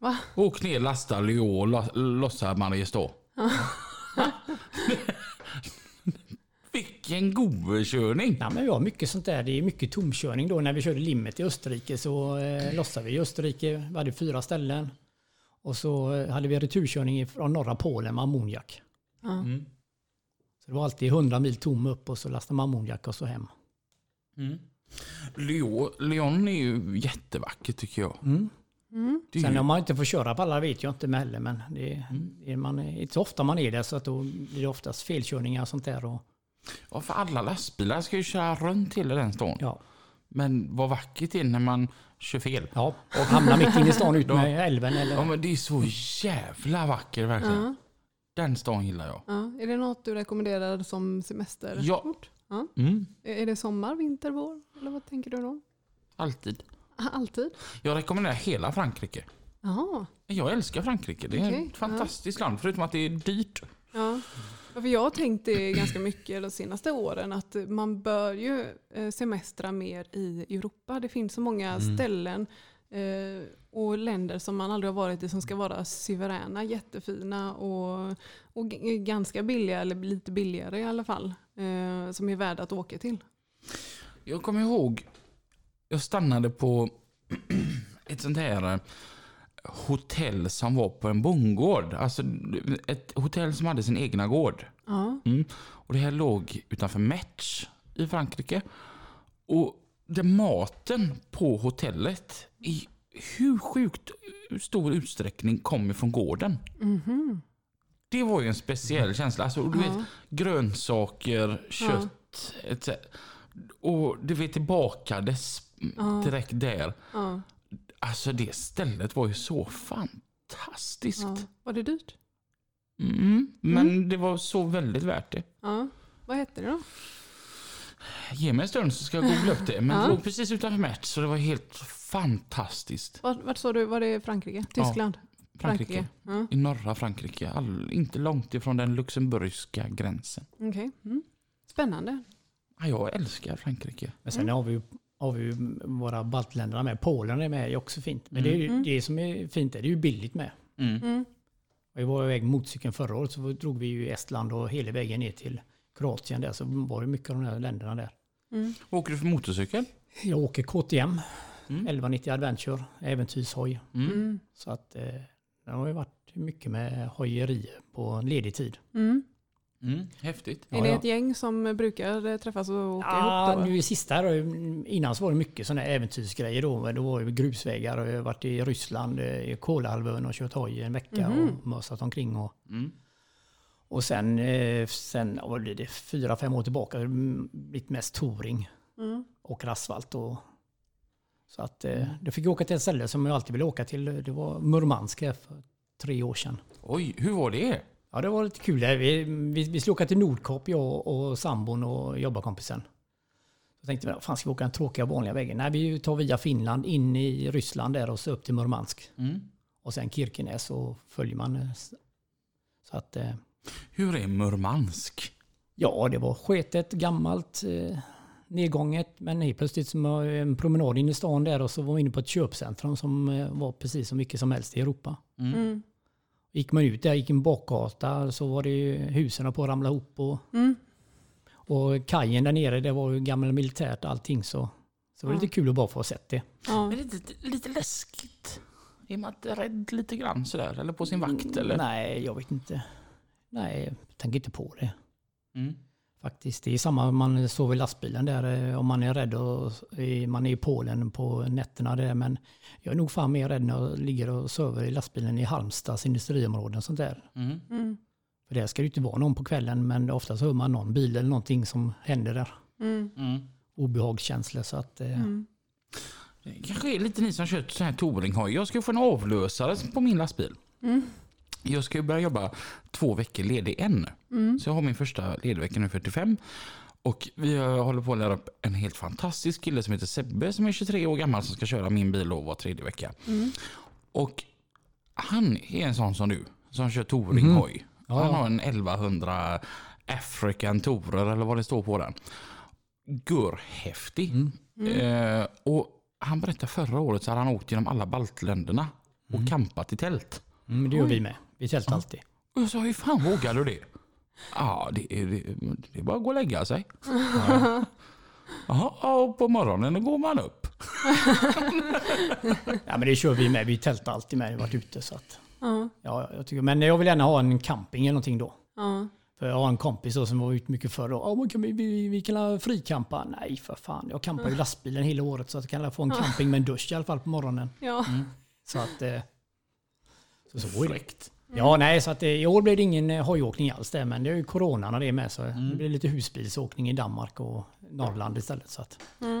[SPEAKER 1] Va?
[SPEAKER 2] Åk ner, lasta Lyon, lo- lossa Mariestad. Vil- Vilken god körning!
[SPEAKER 4] Ja, men vi har mycket sånt där. Det är mycket tomkörning då. När vi körde limmet i Österrike så eh, lossade vi i Österrike. Vi hade fyra ställen. Och så eh, hade vi returkörning från norra Polen med ammoniak.
[SPEAKER 2] Mm.
[SPEAKER 4] Så det var alltid 100 mil tom upp och så lastade man ammoniak och så hem.
[SPEAKER 2] Mm. Lyon, Lyon är ju jättevackert tycker jag.
[SPEAKER 1] Mm.
[SPEAKER 2] Är
[SPEAKER 4] Sen om man inte får köra på alla vet jag inte med heller. Men det, det är man, inte så ofta man är där så att då blir det oftast felkörningar och sånt där. Och,
[SPEAKER 2] ja, för alla lastbilar ska ju köra runt hela den stan.
[SPEAKER 4] ja.
[SPEAKER 2] Men vad vackert det är när man kör fel.
[SPEAKER 4] ja, och hamna mitt inne i stan ut med älven eller...
[SPEAKER 2] Ja men det är så jävla vackert verkligen.
[SPEAKER 1] Ja.
[SPEAKER 2] Den stan gillar jag.
[SPEAKER 1] Ja. Är det något du rekommenderar som semesterort?
[SPEAKER 2] Ja.
[SPEAKER 1] Ja.
[SPEAKER 2] Mm.
[SPEAKER 1] Är det sommar, vinter, vår? Eller vad tänker du då?
[SPEAKER 2] Alltid.
[SPEAKER 1] Alltid?
[SPEAKER 2] Jag rekommenderar hela Frankrike.
[SPEAKER 1] Jaha.
[SPEAKER 2] Jag älskar Frankrike. Det är
[SPEAKER 1] Okej,
[SPEAKER 2] ett fantastiskt land förutom att det är dyrt.
[SPEAKER 1] Ja. För jag har tänkt det ganska mycket de senaste åren att man bör ju eh, semestra mer i Europa. Det finns så många ställen eh, och länder som man aldrig har varit i som ska vara suveräna, jättefina och, och ganska billiga, eller lite billigare i alla fall. Eh, som är värda att åka till.
[SPEAKER 2] Jag kommer ihåg, jag stannade på ett sånt här hotell som var på en bondgård. Alltså ett hotell som hade sin egna gård.
[SPEAKER 1] Ja.
[SPEAKER 2] Mm. Och det här låg utanför Metz i Frankrike. Och det maten på hotellet i hur sjukt stor utsträckning kommer från gården.
[SPEAKER 1] Mhm.
[SPEAKER 2] Det var ju en speciell känsla. Alltså, du vet,
[SPEAKER 1] Ja.
[SPEAKER 2] grönsaker, kött, etc. Och det vet tillbakades
[SPEAKER 1] Ja.
[SPEAKER 2] direkt där.
[SPEAKER 1] Ja.
[SPEAKER 2] Alltså det stället var ju så fantastiskt.
[SPEAKER 1] Ja. Var det dyrt?
[SPEAKER 2] Mm, men det var så väldigt värt det.
[SPEAKER 1] Ja. Vad hette det då?
[SPEAKER 2] Ge mig en stund så ska jag googla upp det. Men
[SPEAKER 1] Ja.
[SPEAKER 2] det låg precis utanför Metz så det var helt fantastiskt.
[SPEAKER 1] Vart, vart sa du? Var det Frankrike? Tyskland?
[SPEAKER 2] Frankrike.
[SPEAKER 1] Ja.
[SPEAKER 2] I norra Frankrike. All, inte långt ifrån den luxemburgska gränsen.
[SPEAKER 1] Okej. Mm. Spännande.
[SPEAKER 2] Ja, jag älskar Frankrike.
[SPEAKER 4] Men sen har vi ju har vi ju våra baltländerna med. Polen är med, är också fint. Men det, är ju,
[SPEAKER 1] Mm.
[SPEAKER 4] det som är fint är det är ju billigt med.
[SPEAKER 2] Mm.
[SPEAKER 1] Mm.
[SPEAKER 4] Vi var iväg motorcykeln förra året så drog vi ju Estland och hela vägen ner till Kroatien där. Så var det mycket av de här länderna där.
[SPEAKER 1] Mm.
[SPEAKER 2] Vad åker du för motorcykel?
[SPEAKER 4] Jag åker KTM,
[SPEAKER 2] Mm.
[SPEAKER 4] 1190 Adventure, äventyrshoj.
[SPEAKER 2] Mm.
[SPEAKER 1] Mm.
[SPEAKER 4] Så att eh, det har ju varit mycket med hojeri på ledig tid.
[SPEAKER 1] Mm.
[SPEAKER 2] Mm. Häftigt.
[SPEAKER 1] Är
[SPEAKER 4] Ja,
[SPEAKER 1] det
[SPEAKER 4] ja.
[SPEAKER 1] ett gäng som brukar eh, träffas och åka
[SPEAKER 4] Ja,
[SPEAKER 1] ihop då?
[SPEAKER 4] nu i sista då, innan så var det mycket sådana äventyrsgrejer då. Men Då var det grusvägar och jag har varit i Ryssland, eh, i Kolahalvön och kört hoj i en vecka
[SPEAKER 1] Mhm.
[SPEAKER 4] och mössat omkring. Och,
[SPEAKER 2] Mm.
[SPEAKER 4] och sen, eh, sen vad blir det, fyra, fem år tillbaka, har det blivit mest touring.
[SPEAKER 1] Mm.
[SPEAKER 4] Åker asfalt och så att eh, då fick jag åka till ett ställe som jag alltid ville åka till. Det var Murmansk här för tre år sedan.
[SPEAKER 2] Oj, hur var det?
[SPEAKER 4] Ja, det var lite kul. där. Vi, vi, vi skulle åka till Nordkap, jag och sambon och jobbarkompisen. Så tänkte vi, vad fan ska vi åka den tråkiga vanliga vägen? Nej, vi tar via Finland in i Ryssland där och så upp till Murmansk.
[SPEAKER 2] Mm.
[SPEAKER 4] Och sen Kirkenes och följer man. eh, Så att, eh,
[SPEAKER 2] Hur är Murmansk?
[SPEAKER 4] ja, det var sketet, gammalt, eh, nedgånget. Men helt plötsligt som en promenad in i stan där och så var vi inne på ett köpcentrum som eh, var precis så mycket som helst i Europa.
[SPEAKER 2] Mm.
[SPEAKER 1] Mm.
[SPEAKER 4] Gick man ut där, gick en bakgata, så var det ju husen på att ramla ihop. Och,
[SPEAKER 1] Mm.
[SPEAKER 4] Och kajen där nere, det var ju gammal militärt allting så. Så det var
[SPEAKER 1] Ja.
[SPEAKER 4] lite kul att bara få sett det.
[SPEAKER 1] Ja.
[SPEAKER 2] Men lite, lite läskigt. Är man inte rädd lite grann sådär? Eller på sin vakt? Eller?
[SPEAKER 4] Nej, jag vet inte. Nej, jag tänker inte på det.
[SPEAKER 2] Mm.
[SPEAKER 4] Faktiskt. Det är samma om man sover i lastbilen där. eh, Om man är rädd och man är i Polen på nätterna där. Men jag är nog fan mer rädd när jag ligger och sover i lastbilen i Halmstads industriområden och sånt där.
[SPEAKER 2] Mm.
[SPEAKER 1] Mm.
[SPEAKER 4] För där ska det ju inte vara någon på kvällen men oftast hör man någon bil eller någonting som händer där.
[SPEAKER 1] Mm.
[SPEAKER 2] Mm.
[SPEAKER 4] Obehagskänsla så att... eh,
[SPEAKER 1] Mm.
[SPEAKER 2] Det kanske är lite ni som kört sån här touringhoj. Jag ska få en avlösare på min lastbil.
[SPEAKER 1] Mm.
[SPEAKER 2] Jag ska ju börja jobba två veckor ledig än.
[SPEAKER 1] Mm.
[SPEAKER 2] Så jag har min första ledigvecka nu 45. Och vi håller på att lära upp en helt fantastisk kille som heter Sebbe som är 23 år gammal som ska köra min bil då var tredje vecka.
[SPEAKER 1] Mm.
[SPEAKER 2] Och han är en sån som du som kör touringhoj.
[SPEAKER 4] Ja,
[SPEAKER 2] Han
[SPEAKER 4] ja.
[SPEAKER 2] har en 1100 African Tourer eller vad det står på den. Görhäftig. Eh, och han berättade förra året så hade han åkt genom alla baltländerna och campat i tält.
[SPEAKER 4] Mm, det gör
[SPEAKER 1] Oj.
[SPEAKER 4] vi med. Vi tältar alltid.
[SPEAKER 2] Och jag sa, hur fan vågar du det? Ja, det är, det, det är bara att gå och lägga sig. Jaha, ja, och på morgonen går man upp.
[SPEAKER 4] Ja, men det kör vi med. Vi tältar alltid med. Vi har varit ute. Så att,
[SPEAKER 1] Ja.
[SPEAKER 4] ja, jag tycker, men jag vill gärna ha en camping eller någonting då.
[SPEAKER 1] Ja.
[SPEAKER 4] För jag har en kompis som var ute mycket förr. och, men kan vi, vi, vi kan ha frikampa. Nej, för fan. Jag campar ju lastbilen hela året så att jag kan få en camping med en dusch i alla fall på morgonen.
[SPEAKER 1] Ja.
[SPEAKER 4] Så att... eh, Så, så det. Ja, nej, så att eh, i år blir det ingen eh, hojåkning alls där, men det är ju coronan och det med. Så det blir lite husbilsåkning i Danmark och Norrland istället. Så att,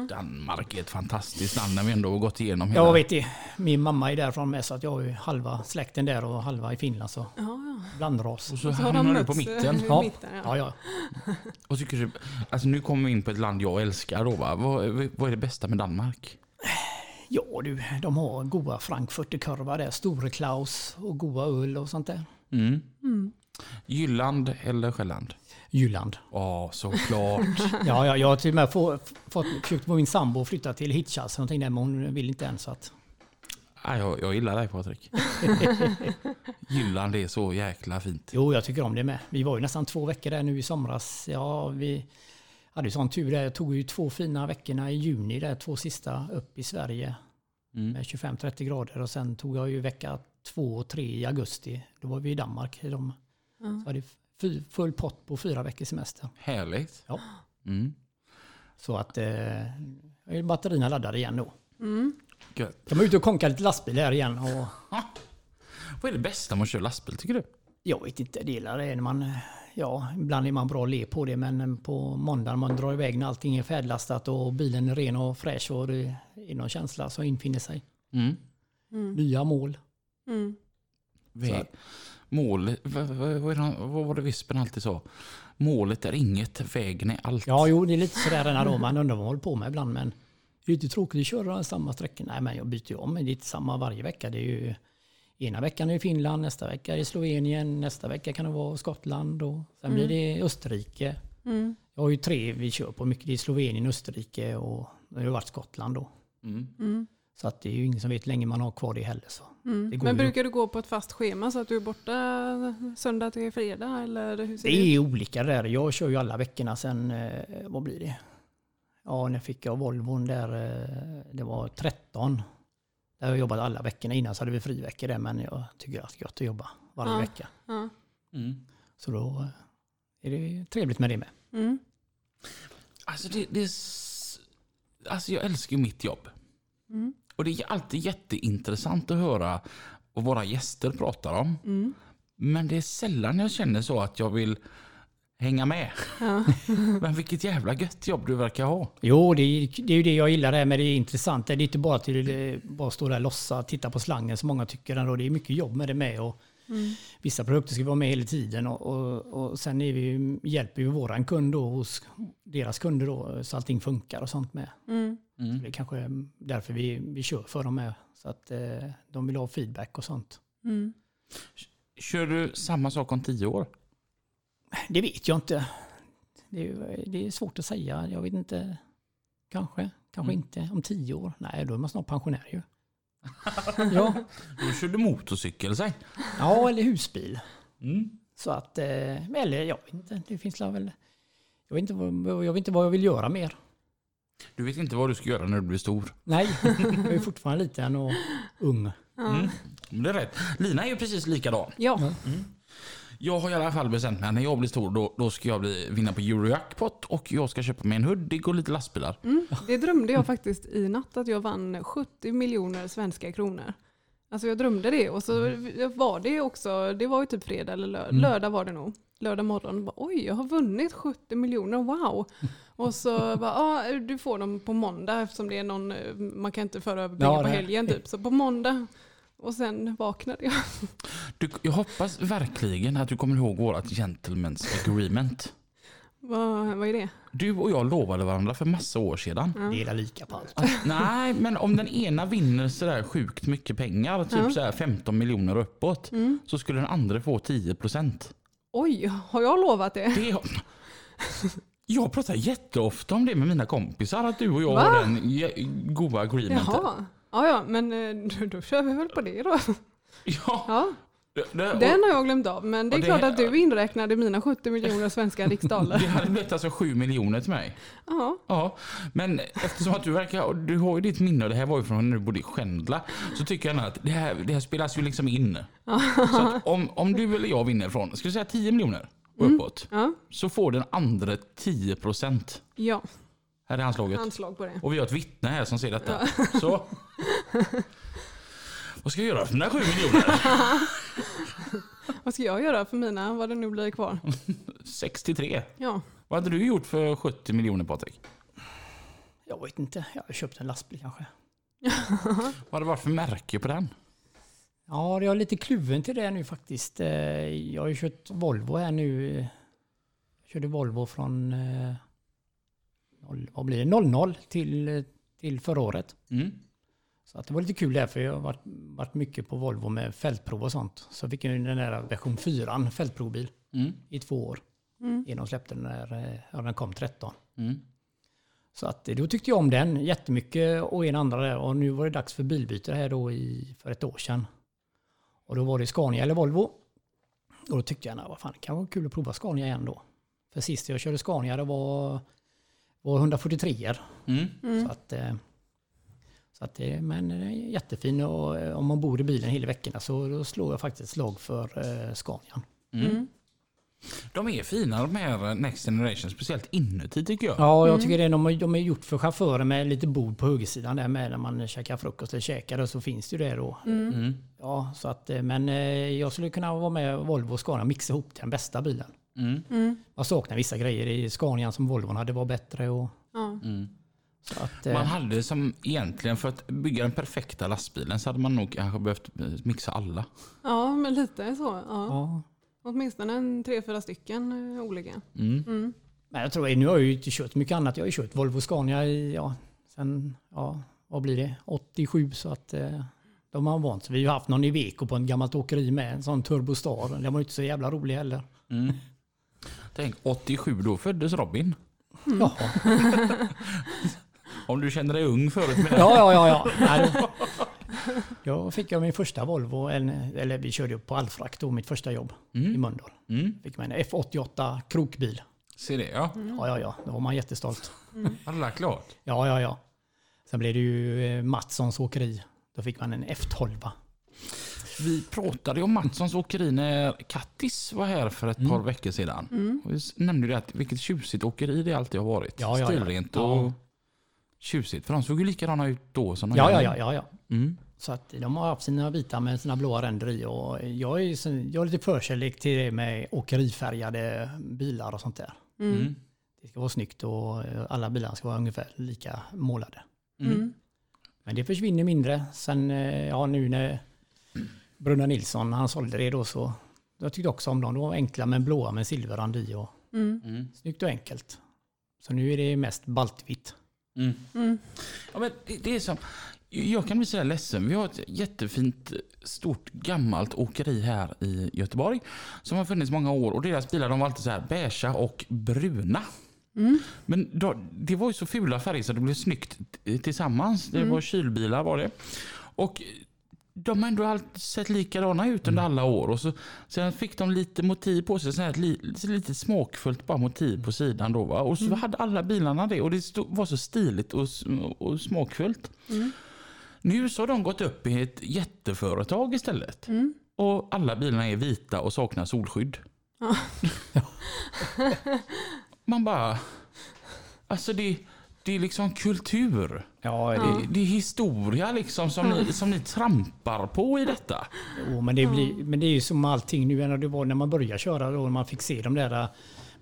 [SPEAKER 2] Danmark är ett fantastiskt land när vi ändå har gått igenom hela...
[SPEAKER 4] jag vet det. Min mamma är därifrån med så att jag har ju halva släkten där och halva i Finland. Så
[SPEAKER 1] Ja, ja.
[SPEAKER 4] blandras.
[SPEAKER 2] Och så
[SPEAKER 1] Så har de
[SPEAKER 2] hamnar du på mitten.
[SPEAKER 1] eh, i
[SPEAKER 4] Ja.
[SPEAKER 1] mitten, ja.
[SPEAKER 4] Ja, ja.
[SPEAKER 2] Och tycker du, alltså nu kommer vi in på ett land jag älskar. Då, va? Vad, vad är det bästa med Danmark?
[SPEAKER 4] Ja du, de har goda frankfurterkorvar där. Store Klaus och goda öl och sånt där.
[SPEAKER 2] Mm.
[SPEAKER 1] Mm.
[SPEAKER 2] Jylland eller Själland?
[SPEAKER 4] Jylland.
[SPEAKER 2] Ja, såklart.
[SPEAKER 4] Ja, ja, jag har till och med få, fått, försökt få min sambo att flytta till Hitchhals någonting där, men hon vill inte än. Så att,
[SPEAKER 2] ja, jag, jag gillar dig Patrik. Jylland är så jäkla fint.
[SPEAKER 4] jo, jag tycker om det med. Vi var ju nästan två veckor där nu i somras. Ja, vi hade ju sån tur där. Jag tog ju två fina veckorna i juni, där, två sista upp i Sverige
[SPEAKER 2] Mm.
[SPEAKER 4] med 25-30 grader. Och sen tog jag ju vecka två och tre i augusti. Då var vi i Danmark. De,
[SPEAKER 1] Ja.
[SPEAKER 4] så hade full pott på fyra veckors semester.
[SPEAKER 2] Härligt.
[SPEAKER 4] Ja.
[SPEAKER 2] Mm.
[SPEAKER 4] Så att eh, är batterierna laddade igen då.
[SPEAKER 1] Mm.
[SPEAKER 2] Gött.
[SPEAKER 4] Kan man ut och konka lite lastbil här igen. Och
[SPEAKER 2] Vad är det bästa med att köra lastbil tycker du?
[SPEAKER 4] jag vet inte, delar det är när man... Ja, ibland är man bra le på det men på måndag när man drar iväg när allting är färdlastat och bilen är ren och fräsch och det är någon känsla som infinner sig.
[SPEAKER 2] Mm.
[SPEAKER 1] Mm.
[SPEAKER 4] Nya mål.
[SPEAKER 1] Mm.
[SPEAKER 2] Målet, vad, vad, var det Vispen alltid sa? Målet är inget, vägen är allt.
[SPEAKER 4] Ja, jo, det är lite sådär den här. Man undrar vad man håller på med ibland men det är lite tråkigt att köra samma sträckor. Nej, men jag byter ju om. men Det är inte samma varje vecka. Det är ju ena veckan är det Finland, nästa vecka är det Slovenien, nästa vecka kan det vara Skottland och sen blir det Österrike.
[SPEAKER 1] Mm.
[SPEAKER 4] Jag har ju tre vi kör på mycket. Det är Slovenien, Österrike och det har ju varit Skottland då.
[SPEAKER 2] Mm.
[SPEAKER 1] Mm.
[SPEAKER 4] Så att det är ju ingen som vet hur länge man har kvar det heller. Så.
[SPEAKER 1] Mm.
[SPEAKER 4] Det
[SPEAKER 1] Men
[SPEAKER 4] ju.
[SPEAKER 1] brukar du gå på ett fast schema så att du är borta söndag till fredag? Eller hur ser
[SPEAKER 4] Det
[SPEAKER 1] det
[SPEAKER 4] är
[SPEAKER 1] ut?
[SPEAKER 4] olika där. Jag kör ju alla veckorna sen, eh, vad blir det? Ja, när fick jag Volvon där, eh, det var 13. Där har jag jobbat alla veckorna. Innan så hade vi friveckor där, men jag tycker att det är gött att jobba varje
[SPEAKER 1] Ja.
[SPEAKER 4] vecka.
[SPEAKER 1] Ja.
[SPEAKER 2] Mm.
[SPEAKER 4] Så då eh, är det trevligt med det med.
[SPEAKER 1] Mm.
[SPEAKER 2] Alltså, det, det är, alltså jag älskar ju mitt jobb.
[SPEAKER 1] Mm.
[SPEAKER 2] Och det är alltid jätteintressant att höra vad våra gäster pratar om.
[SPEAKER 1] Mm.
[SPEAKER 2] Men det är sällan jag känner så att jag vill hänga med.
[SPEAKER 1] Ja.
[SPEAKER 2] Men vilket jävla gött jobb du verkar ha.
[SPEAKER 4] Jo, det är, det är ju det jag gillar det här med det är intressant. Det är inte bara till bara stå där och lossa, titta på slangen som många tycker. ändå. Det är mycket jobb med det med. Och
[SPEAKER 1] Mm.
[SPEAKER 4] vissa produkter ska vara med hela tiden och, och, och sen är vi, hjälper vi våran kund då hos deras kunder då så allting funkar och sånt med.
[SPEAKER 1] Mm.
[SPEAKER 2] Mm.
[SPEAKER 4] Det är kanske därför vi, vi kör för dem med. Så att eh, de vill ha feedback och sånt.
[SPEAKER 1] Mm.
[SPEAKER 2] Kör du samma sak om tio år?
[SPEAKER 4] Det vet jag inte. Det är, det är svårt att säga. Jag vet inte. Kanske, kanske
[SPEAKER 2] Mm.
[SPEAKER 4] inte. Om tio år? Nej, då är man snart pensionär ju. ja.
[SPEAKER 2] Då kör du motorcykel, säg.
[SPEAKER 4] ja, eller husbil.
[SPEAKER 2] Mm.
[SPEAKER 4] Så att, eh, eller jag vet inte. Det finns väl... Jag vet, inte vad, jag vet inte vad jag vill göra mer.
[SPEAKER 2] Du vet inte vad du ska göra när du blir stor.
[SPEAKER 4] Nej, jag är fortfarande liten och ung.
[SPEAKER 2] Mm. Det är rätt. Lina är ju precis likadan.
[SPEAKER 1] Ja.
[SPEAKER 2] Jag har i alla fall bestämt mig när jag blir stor då, då ska jag bli, vinna på Eurojackpot och jag ska köpa mig en Hudik och lite lastbilar.
[SPEAKER 1] Mm. Det drömde jag faktiskt i natt att jag vann 70 miljoner svenska kronor. Alltså jag drömde det och så var det också, det var ju typ fredag eller lö-
[SPEAKER 2] Mm.
[SPEAKER 1] lördag var det nog. Lördag morgon, bara, oj jag har vunnit 70 miljoner, wow. Och så bara, ja du får dem på måndag eftersom det är någon, eh, man kan inte föra över pengar
[SPEAKER 4] Ja,
[SPEAKER 1] på helgen typ. Så på måndag. Och sen vaknade jag.
[SPEAKER 2] Du, jag hoppas verkligen att du kommer ihåg vårt gentlemen's agreement.
[SPEAKER 1] vad, vad är det?
[SPEAKER 2] Du och jag lovade varandra för massa år sedan.
[SPEAKER 1] Ja.
[SPEAKER 4] Dela lika på allt.
[SPEAKER 2] Att, nej, men om den ena vinner sådär sjukt mycket pengar, typ
[SPEAKER 1] Ja.
[SPEAKER 2] sådär 15 miljoner och uppåt,
[SPEAKER 1] Mm.
[SPEAKER 2] så skulle den andra få 10 procent.
[SPEAKER 1] Oj, har jag lovat det?
[SPEAKER 2] Det jag pratar jätteofta om det med mina kompisar, att du och jag
[SPEAKER 1] Va?
[SPEAKER 2] har den goda agreementen.
[SPEAKER 1] Jaha. Ja, ja, men eh, då, då kör vi väl på det då.
[SPEAKER 2] Ja,
[SPEAKER 1] Ja,
[SPEAKER 2] Det, det, och
[SPEAKER 1] Den har jag glömt av, men det är
[SPEAKER 2] det-
[SPEAKER 1] klart att du inräknade mina 70 miljoner svenska riksdaler.
[SPEAKER 2] det hade blivit alltså 7 miljoner till mig.
[SPEAKER 1] Ja,
[SPEAKER 2] Ja, men eftersom att du verkar, du har ju ditt minne och det här var ju från när du bodde i Skändla. Så tycker jag att det här, det här spelas ju liksom in. Så att om, om du eller jag vinner från, ska vi säga 10 miljoner och uppåt.
[SPEAKER 1] ja,
[SPEAKER 2] Så får den andra 10 procent.
[SPEAKER 1] ja.
[SPEAKER 2] Här är handslaget.
[SPEAKER 1] Anslag på det.
[SPEAKER 2] Och vi har ett vittne här som ser detta. Så. Vad ska jag göra för mina 7 miljoner?
[SPEAKER 1] Vad ska jag göra för mina, vad det nu blir kvar?
[SPEAKER 2] 63.
[SPEAKER 1] Ja,
[SPEAKER 2] Vad hade du gjort för 70 miljoner Patrik?
[SPEAKER 4] Jag vet inte, jag har köpt en lastbil kanske.
[SPEAKER 2] Vad hade det varit för märke på den?
[SPEAKER 4] Ja, jag är lite kluven till det nu faktiskt. Eh, Jag har ju kört Volvo här nu. Jag körde Volvo från eh, vad blir det? 00 till, till förra året.
[SPEAKER 2] Mm.
[SPEAKER 4] Så att det var lite kul där för jag har varit, varit mycket på Volvo med fältprov och sånt. Så fick jag ju den där version 4, fältprovbil,
[SPEAKER 2] Mm.
[SPEAKER 4] i två år.
[SPEAKER 1] Mm.
[SPEAKER 4] Innan de släppte den när eh, ja, den kom 13.
[SPEAKER 2] Mm.
[SPEAKER 4] Så att eh, då tyckte jag om den jättemycket och en andra där. Och nu var det dags för bilbyte här då i, för ett år sedan. Och då var det Scania eller Volvo. Och då tyckte jag, nej, vad fan, det kan vara kul att prova Scania igen då. För sist jag körde Scania det var, var 143
[SPEAKER 2] Mm.
[SPEAKER 4] Så att, eh, så att det, men den är jättefin och eh, om man bor i bilen hela veckorna så då slår jag faktiskt slag för eh, Scanian.
[SPEAKER 1] mm.
[SPEAKER 2] De är fina de här Next Generation, speciellt inuti tycker jag.
[SPEAKER 4] Ja, jag tycker det. De, har- de är gjort för chaufförer med lite bord på högersidan där med när man käkar frukost eller käkar och så finns det ju det då.
[SPEAKER 2] Mm.
[SPEAKER 4] Ja, så att, eh, men eh, jag skulle kunna vara med Volvo och Scania och mixa ihop till den bästa bilen.
[SPEAKER 2] Mm.
[SPEAKER 1] Mm.
[SPEAKER 4] Jag saknar vissa grejer i Scanian som Volvon hade var bättre. Och,
[SPEAKER 1] Ja.
[SPEAKER 2] Mm.
[SPEAKER 4] så att,
[SPEAKER 2] Man
[SPEAKER 4] eh,
[SPEAKER 2] hade som egentligen för att bygga den perfekta lastbilen så hade man nog kanske behövt eh, mixa alla.
[SPEAKER 1] ja, men lite så. Ja.
[SPEAKER 4] ja.
[SPEAKER 1] Åtminstone en tre, fyra stycken eh, olika.
[SPEAKER 2] Mm.
[SPEAKER 1] Mm.
[SPEAKER 4] Men jag tror, nu har jag ju inte kört mycket annat. Jag har ju kört Volvo och Scania i, ja, sen, ja, vad blir det, 87 så att eh, de har vant sig. Vi har haft någon Iveco på en gammalt åkeri med, en sån Turbostar. Den var ju inte så jävla rolig heller.
[SPEAKER 2] Mm. Tänk 87, då föddes Robin.
[SPEAKER 4] Jaha.
[SPEAKER 2] Om du känner dig ung förut med
[SPEAKER 4] Ja, ja, ja. ja. Nej, då- Jag fick jag min första Volvo, en, eller vi körde upp på Alfrakt då, mitt första jobb i
[SPEAKER 2] Mm.
[SPEAKER 4] Mölndal.
[SPEAKER 2] Mm.
[SPEAKER 4] Fick man en F88 krokbil.
[SPEAKER 2] Se det ja.
[SPEAKER 4] Ja, ja, ja, då var man jättestolt.
[SPEAKER 2] Alla klart.
[SPEAKER 4] Ja, ja, ja. Sen blev det ju eh, Mattssons åkeri. Då fick man en F12.
[SPEAKER 2] Vi pratade om Mattssons åkeri när Kattis var här för ett
[SPEAKER 4] Mm.
[SPEAKER 2] par veckor sedan.
[SPEAKER 1] Mm.
[SPEAKER 2] Och vi nämnde det att vilket tjusigt åkeri det alltid har varit.
[SPEAKER 4] Ja, ja, ja.
[SPEAKER 2] Stilrent
[SPEAKER 4] Ja.
[SPEAKER 2] och tjusigt. För de såg ju likadana ut då som de
[SPEAKER 4] Ja,
[SPEAKER 2] gör
[SPEAKER 4] ja, ja, ja, ja.
[SPEAKER 2] Mm.
[SPEAKER 4] Så att de har haft sina vita med sina blåa ränder i och jag är, jag har lite förkärlek till det med åkerifärgade bilar och sånt där.
[SPEAKER 1] Mm.
[SPEAKER 2] Mm.
[SPEAKER 4] Det ska vara snyggt och eh, alla bilar ska vara ungefär lika målade.
[SPEAKER 2] Mm.
[SPEAKER 1] Mm.
[SPEAKER 4] Men det försvinner mindre. Sen, eh, ja nu när Brunna Nilsson, han sålde det då så, jag tyckte också om dem. De var enkla men blåa med silverrand i och
[SPEAKER 1] Mm.
[SPEAKER 2] Mm.
[SPEAKER 4] snyggt och enkelt. Så nu är det mest baltvitt.
[SPEAKER 2] Mm.
[SPEAKER 1] Mm.
[SPEAKER 2] Ja, men det, det är som, jag kan bli så här ledsen. Vi har ett jättefint, stort, gammalt åkeri här i Göteborg. Som har funnits många år. Och deras bilar de var alltid så här beiga och bruna.
[SPEAKER 1] Mm.
[SPEAKER 2] Men då, det var ju så fula färger så det blev snyggt tillsammans. Det
[SPEAKER 1] Mm.
[SPEAKER 2] var kylbilar var det. Och de har ändå alltid sett likadana ut under alla år. Och så, sen fick de lite motiv på sig. Så här, li, lite smakfullt bara motiv på sidan. Då, va? Och så hade alla bilarna det. Och det stod, var så stiligt och, och smakfullt.
[SPEAKER 1] Mm.
[SPEAKER 2] Nu så har de gått upp i ett jätteföretag istället.
[SPEAKER 1] Mm.
[SPEAKER 2] Och alla bilarna är vita och saknar solskydd.
[SPEAKER 1] Ja.
[SPEAKER 2] Man bara... Alltså det, det är liksom kultur.
[SPEAKER 4] Ja,
[SPEAKER 1] Ja.
[SPEAKER 2] Det, det är historia liksom som, ni, som ni trampar på i detta.
[SPEAKER 4] Jo, men det, blir, men det är ju som allting nu när det var när man började köra då, när man fick se de där äh,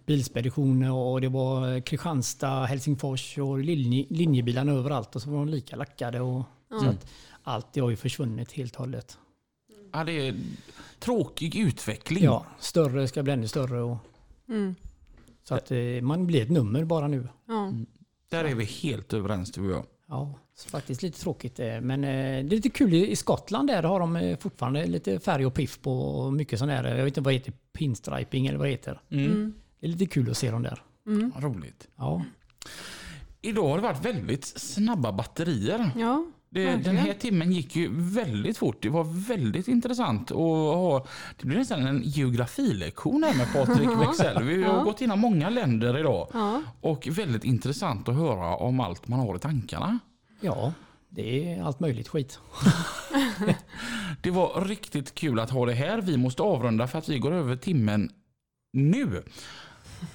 [SPEAKER 4] bilspeditioner och det var äh, Kristianstad, Helsingfors och linje, linjebilarna överallt och så var de lika lackade. Och, så att allt det har ju försvunnit helt och hållet.
[SPEAKER 2] Ja, det är tråkig utveckling.
[SPEAKER 4] Ja, större ska bli ännu större. Och,
[SPEAKER 1] Mm.
[SPEAKER 4] så att eh, man blir ett nummer bara nu.
[SPEAKER 1] Ja.
[SPEAKER 2] Där är vi helt överens du och jag.
[SPEAKER 4] Ja, så faktiskt lite tråkigt. eh, Men eh, det är lite kul i Skottland där har de eh, fortfarande lite färg och piff på och mycket sån där. Jag vet inte vad det heter, pinstriping eller vad det heter.
[SPEAKER 2] Mm.
[SPEAKER 1] Mm.
[SPEAKER 4] Det är lite kul att se dem där.
[SPEAKER 1] Mm.
[SPEAKER 2] Roligt.
[SPEAKER 4] Ja,
[SPEAKER 2] Idag har det varit väldigt snabba batterier.
[SPEAKER 1] Ja.
[SPEAKER 2] Det, den här timmen gick ju väldigt fort. Det var väldigt intressant. att ha, det blev nästan en geografilektion här med Patrik Wexell. Vi har
[SPEAKER 1] Ja.
[SPEAKER 2] gått igenom många länder idag.
[SPEAKER 1] Ja,
[SPEAKER 2] Och väldigt intressant att höra om allt man har i tankarna.
[SPEAKER 4] Ja, det är allt möjligt skit.
[SPEAKER 2] Det var riktigt kul att ha det här. Vi måste avrunda för att vi går över timmen nu.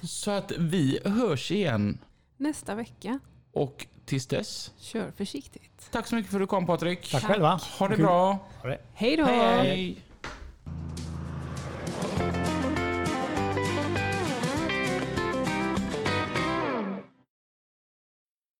[SPEAKER 2] Så att vi hörs igen
[SPEAKER 1] nästa vecka.
[SPEAKER 2] och tills dess.
[SPEAKER 1] Kör försiktigt.
[SPEAKER 2] Tack så mycket för att du kom Patrik.
[SPEAKER 4] Tack själva.
[SPEAKER 2] Ha det bra.
[SPEAKER 4] Ha det.
[SPEAKER 1] Hej.
[SPEAKER 2] Hej.